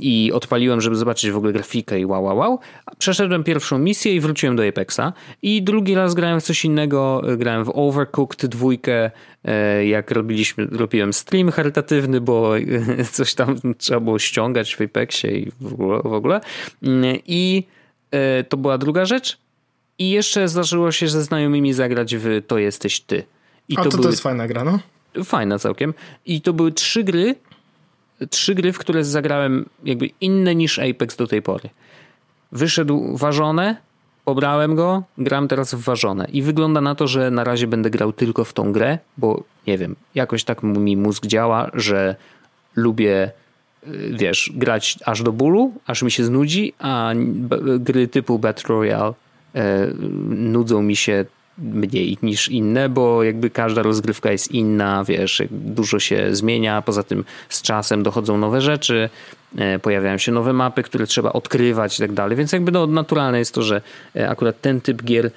i odpaliłem, żeby zobaczyć w ogóle grafikę i wow, wow, wow. Przeszedłem pierwszą misję i wróciłem do Apexa i drugi raz grałem w coś innego, grałem w Overcooked dwójkę, e, jak robiliśmy, robiłem stream charytatywny, bo coś tam trzeba było ściągać w Apexie i w ogóle. W ogóle. Mm, I e, to była druga rzecz. I jeszcze zdarzyło się ze znajomymi zagrać w To jesteś ty. I A to, to, były... to jest fajna gra, no? Fajna całkiem. I to były trzy gry, trzy gry, w które zagrałem jakby inne niż Apex do tej pory. Wyszedł ważone, pobrałem go, gram teraz w ważone. I wygląda na to, że na razie będę grał tylko w tą grę, bo nie wiem, jakoś tak mi mózg działa, że lubię wiesz, grać aż do bólu, aż mi się znudzi, a gry typu Battle Royale nudzą mi się mniej niż inne, bo jakby każda rozgrywka jest inna, wiesz, dużo się zmienia, poza tym z czasem dochodzą nowe rzeczy, e, pojawiają się nowe mapy, które trzeba odkrywać i tak dalej, więc jakby no, naturalne jest to, że e, akurat ten typ gier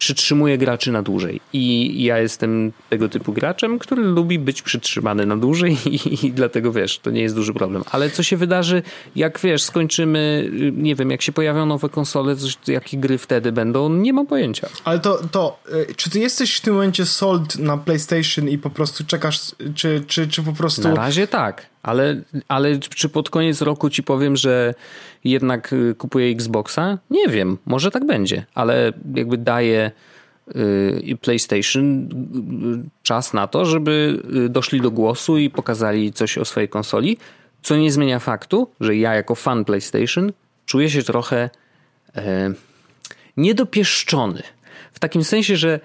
przytrzymuje graczy na dłużej. I ja jestem tego typu graczem, który lubi być przytrzymany na dłużej i, i, dlatego wiesz, to nie jest duży problem. Ale co się wydarzy, jak wiesz, skończymy, nie wiem, jak się pojawią nowe konsole, coś, jakie gry wtedy będą, nie mam pojęcia. Ale to, to y, czy ty jesteś w tym momencie sold na PlayStation i po prostu czekasz, czy, czy, czy po prostu... Na razie tak, ale, ale czy pod koniec roku ci powiem, że jednak y, kupuję Xboxa? Nie wiem, może tak będzie, ale jakby daję y, PlayStation czas na to, żeby doszli do głosu i pokazali coś o swojej konsoli, co nie zmienia faktu, że ja jako fan PlayStation czuję się trochę e, niedopieszczony. W takim sensie, że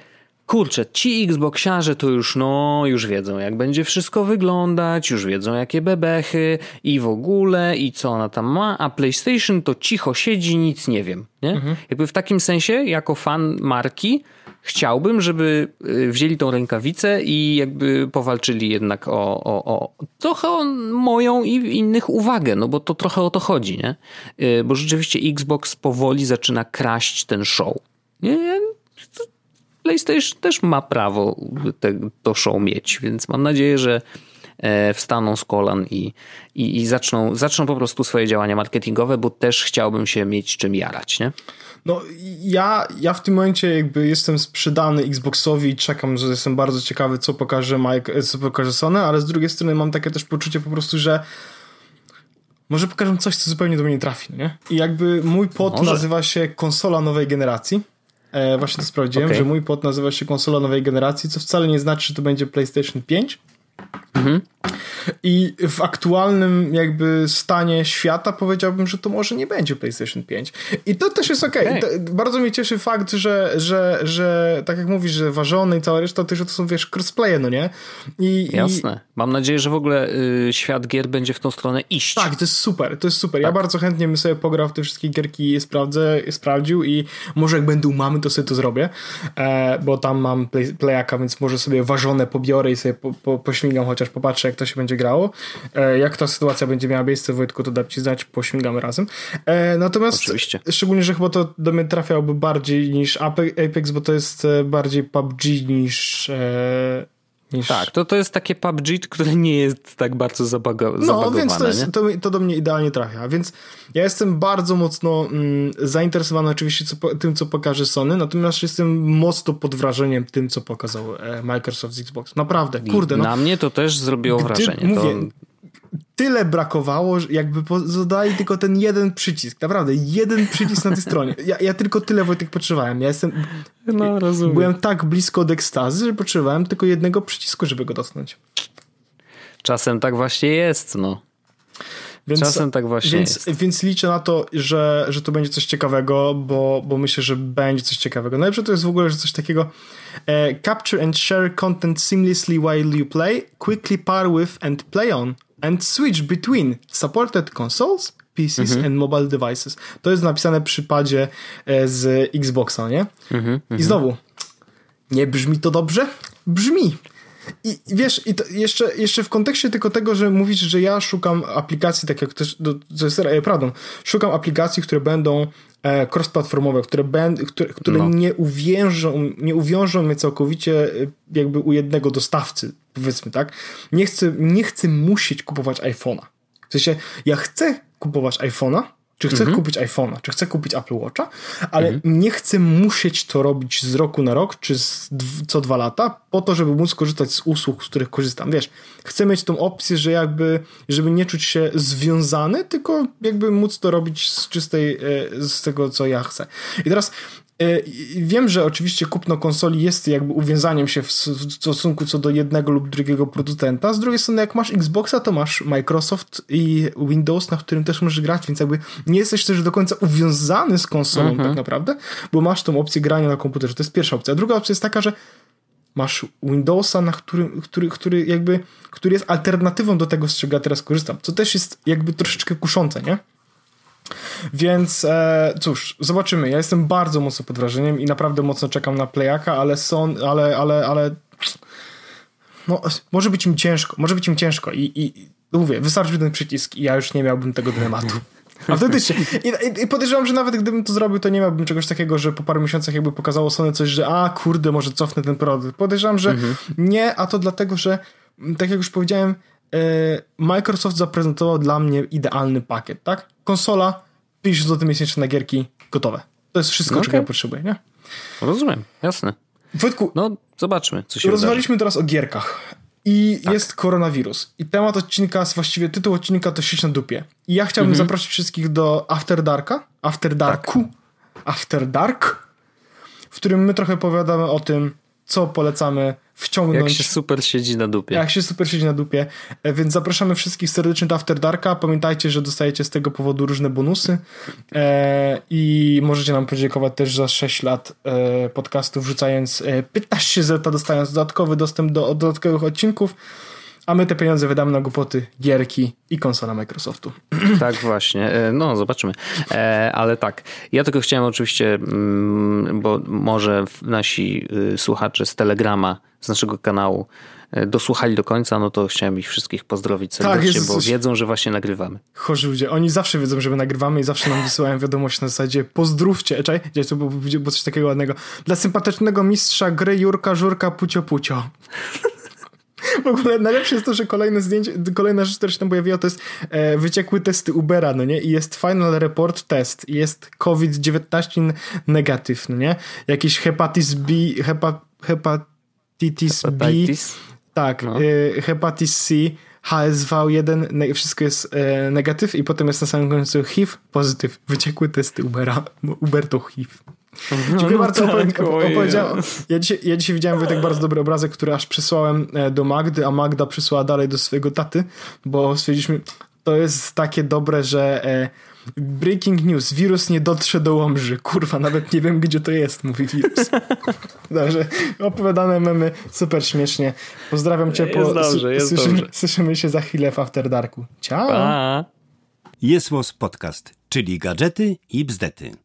kurczę, ci Xboxiarze to już no, już wiedzą jak będzie wszystko wyglądać, już wiedzą jakie bebechy i w ogóle i co ona tam ma, a PlayStation to cicho siedzi, nic nie wiem, nie? Mhm. Jakby w takim sensie, jako fan marki, chciałbym, żeby y, wzięli tą rękawicę i jakby powalczyli jednak o, o, o trochę o moją i innych uwagę, no bo to trochę o to chodzi, nie? Y, bo rzeczywiście Xbox powoli zaczyna kraść ten show. Nie, PlayStation też ma prawo te, to show mieć, więc mam nadzieję, że e, wstaną z kolan i, i, i, zaczną, zaczną po prostu swoje działania marketingowe, bo też chciałbym się mieć czym jarać, nie? No ja, ja w tym momencie jakby jestem sprzedany Xboxowi i czekam, że jestem bardzo ciekawy, co pokaże Mike, co pokaże Sony, ale z drugiej strony mam takie też poczucie po prostu, że może pokażę coś, co zupełnie do mnie nie trafi, no nie? I jakby mój pod może. nazywa się konsola nowej generacji E, właśnie to sprawdziłem, okay. że mój pod nazywa się konsola nowej generacji, co wcale nie znaczy, że to będzie PlayStation 5. Mhm. I w aktualnym jakby stanie świata powiedziałbym, że to może nie będzie PlayStation 5. I to też jest okej. Okay. okay. Bardzo mnie cieszy fakt, że, że, że tak jak mówisz, że ważone i cała reszta, to, że to są wiesz crossplaye, no nie? I, Jasne. I... Mam nadzieję, że w ogóle y, świat gier będzie w tą stronę iść. Tak, to jest super, to jest super. Tak. Ja bardzo chętnie bym sobie pograł w te wszystkie gierki sprawdzę, sprawdził i może jak będę u mamy, to sobie to zrobię, e, bo tam mam play, playaka, więc może sobie ważone pobiorę i sobie po, po, pośmigam, chociaż popatrzę, jak to się będzie grało. E, jak ta sytuacja będzie miała miejsce, Wojtku, to dam ci znać, pośmigamy razem. E, natomiast Oczywiście. szczególnie, że chyba to do mnie trafiałoby bardziej niż Apex, bo to jest e, bardziej PUBG niż Niż... Tak, to, to jest takie PUBG, które nie jest tak bardzo zabagowane. No, więc to, jest, to, to, do mnie idealnie trafia. Więc ja jestem bardzo mocno mm, zainteresowany oczywiście co, tym, co pokaże Sony, natomiast jestem mocno pod wrażeniem tym, co pokazał e, Microsoft z Xbox. Naprawdę, kurde. No, Na mnie to też zrobiło Gdy, wrażenie. Mówię, to tyle brakowało, że jakby zadali tylko ten jeden przycisk. Naprawdę, jeden przycisk na tej stronie. Ja, ja tylko tyle Wojtek potrzebowałem. Ja jestem. No, rozumiem. Byłem tak blisko od ekstazy, że potrzebowałem tylko jednego przycisku, żeby go dotknąć. Czasem tak właśnie jest, no. Więc, Czasem tak właśnie więc, jest. Więc liczę na to, że, że to będzie coś ciekawego, bo, bo myślę, że będzie coś ciekawego. Najlepsze to jest w ogóle, że coś takiego e, capture and share content seamlessly while you play, quickly par with and play on and switch between supported consoles, PCs mhm. and mobile devices. To jest napisane przy padzie e, z Xboxa, nie? Mhm, I znowu, nie brzmi to dobrze? Brzmi. I wiesz, i jeszcze, jeszcze w kontekście tylko tego, że mówisz, że ja szukam aplikacji, tak jak też, to jest prawdą, szukam aplikacji, które będą e, cross-platformowe, które, będą, które, które no. nie, uwiężą, nie uwiążą mnie całkowicie e, jakby u jednego dostawcy, powiedzmy, tak? Nie chcę, nie chcę musieć kupować iPhone'a. W sensie, ja chcę kupować iPhone'a, czy chcę mhm. kupić iPhone'a, czy chcę kupić Apple Watcha, ale mhm. nie chcę musieć to robić z roku na rok, czy co dwa lata, po to, żeby móc korzystać z usług, z których korzystam. Wiesz, chcę mieć tą opcję, że jakby, żeby nie czuć się związany, tylko jakby móc to robić z czystej, e, z tego, co ja chcę. I teraz wiem, że oczywiście kupno konsoli jest jakby uwiązaniem się w stosunku co do jednego lub drugiego producenta. Z drugiej strony, jak masz Xboxa, to masz Microsoft i Windows, na którym też możesz grać, więc jakby nie jesteś też do końca uwiązany z konsolą mhm. tak naprawdę, bo masz tą opcję grania na komputerze. To jest pierwsza opcja. A druga opcja jest taka, że masz Windowsa, na którym, który, który jakby, który jest alternatywą do tego, z czego ja teraz korzystam, co też jest jakby troszeczkę kuszące, nie? Więc e, cóż, zobaczymy. Ja jestem bardzo mocno pod wrażeniem i naprawdę mocno czekam na Playaka, ale są, ale, ale, ale no, może być mi ciężko, może być mi ciężko i, i mówię, wystarczy ten przycisk i ja już nie miałbym tego dramatu. Autentycznie. I, i, I podejrzewam, że nawet gdybym to zrobił, to nie miałbym czegoś takiego, że po paru miesiącach jakby pokazało Sony coś, że a kurde, może cofnę ten produkt. Podejrzewam, że mhm. nie, a to dlatego, że tak jak już powiedziałem, Microsoft zaprezentował dla mnie idealny pakiet, tak? Konsola, 50 zł miesięcznie na gierki, gotowe. To jest wszystko, okay. czego ja potrzebuję, nie? Rozumiem, jasne. Wojtku, no zobaczmy, co się Rozmawialiśmy teraz o gierkach. I tak. jest koronawirus. I temat odcinka, właściwie tytuł odcinka to sieć na dupie. I ja chciałbym mhm. zaprosić wszystkich do After Darka. After Darku. Tak. After Dark. W którym my trochę opowiadamy o tym, co polecamy wciągnąć. Jak się super siedzi na dupie. Jak się super siedzi na dupie. E, więc zapraszamy wszystkich serdecznie do After Darka. Pamiętajcie, że dostajecie z tego powodu różne bonusy e, i możecie nam podziękować też za 6 lat e, podcastu, wrzucając e, 15 zeta, dostając dodatkowy dostęp do dodatkowych odcinków a my te pieniądze wydamy na głupoty, gierki i konsola Microsoftu. Tak właśnie, e, no zobaczymy. E, ale tak, ja tylko chciałem oczywiście, mm, bo może nasi y, słuchacze z Telegrama, z naszego kanału e, dosłuchali do końca, no to chciałem ich wszystkich pozdrowić tak, serdecznie, tak, bo wiedzą, że właśnie nagrywamy. Chorzy ludzie, oni zawsze wiedzą, że my nagrywamy i zawsze nam wysyłają wiadomość na zasadzie pozdrówcie, czaj, to było coś takiego ładnego. Dla sympatycznego mistrza gry Jurka Żurka Pucio Pucio. W ogóle najlepsze jest to, że kolejne zdjęcie, kolejna rzecz, która się tam pojawiła, to jest e, wyciekły testy Ubera, no nie? I jest final report test. I jest COVID-19 negatyw, no nie? Jakiś hepatitis B, hepa, hepatitis, hepatitis B. Tak, no. e, hepatitis C. HSV1, wszystko jest e, negatyw i potem jest na samym końcu HIV, pozytyw. Wyciekły testy Ubera. Uber to HIV. No, Dziękuję no bardzo. Tak, opowiedział... ja, dzisiaj, ja dzisiaj widziałem Wojtek bardzo dobry obrazek, który aż przysłałem e, do Magdy, a Magda przysłała dalej do swojego taty, bo stwierdziliśmy, to jest takie dobre, że e, breaking news, wirus nie dotrze do Łomży. Kurwa, nawet nie wiem, gdzie to jest, mówi wirus. Dobrze, opowiadane memy, super śmiesznie. Pozdrawiam cię. Po, jest dobrze, jest słyszymy, dobrze. słyszymy się za chwilę w After Darku. Ciao! Jest Podcast, czyli gadżety i bzdety.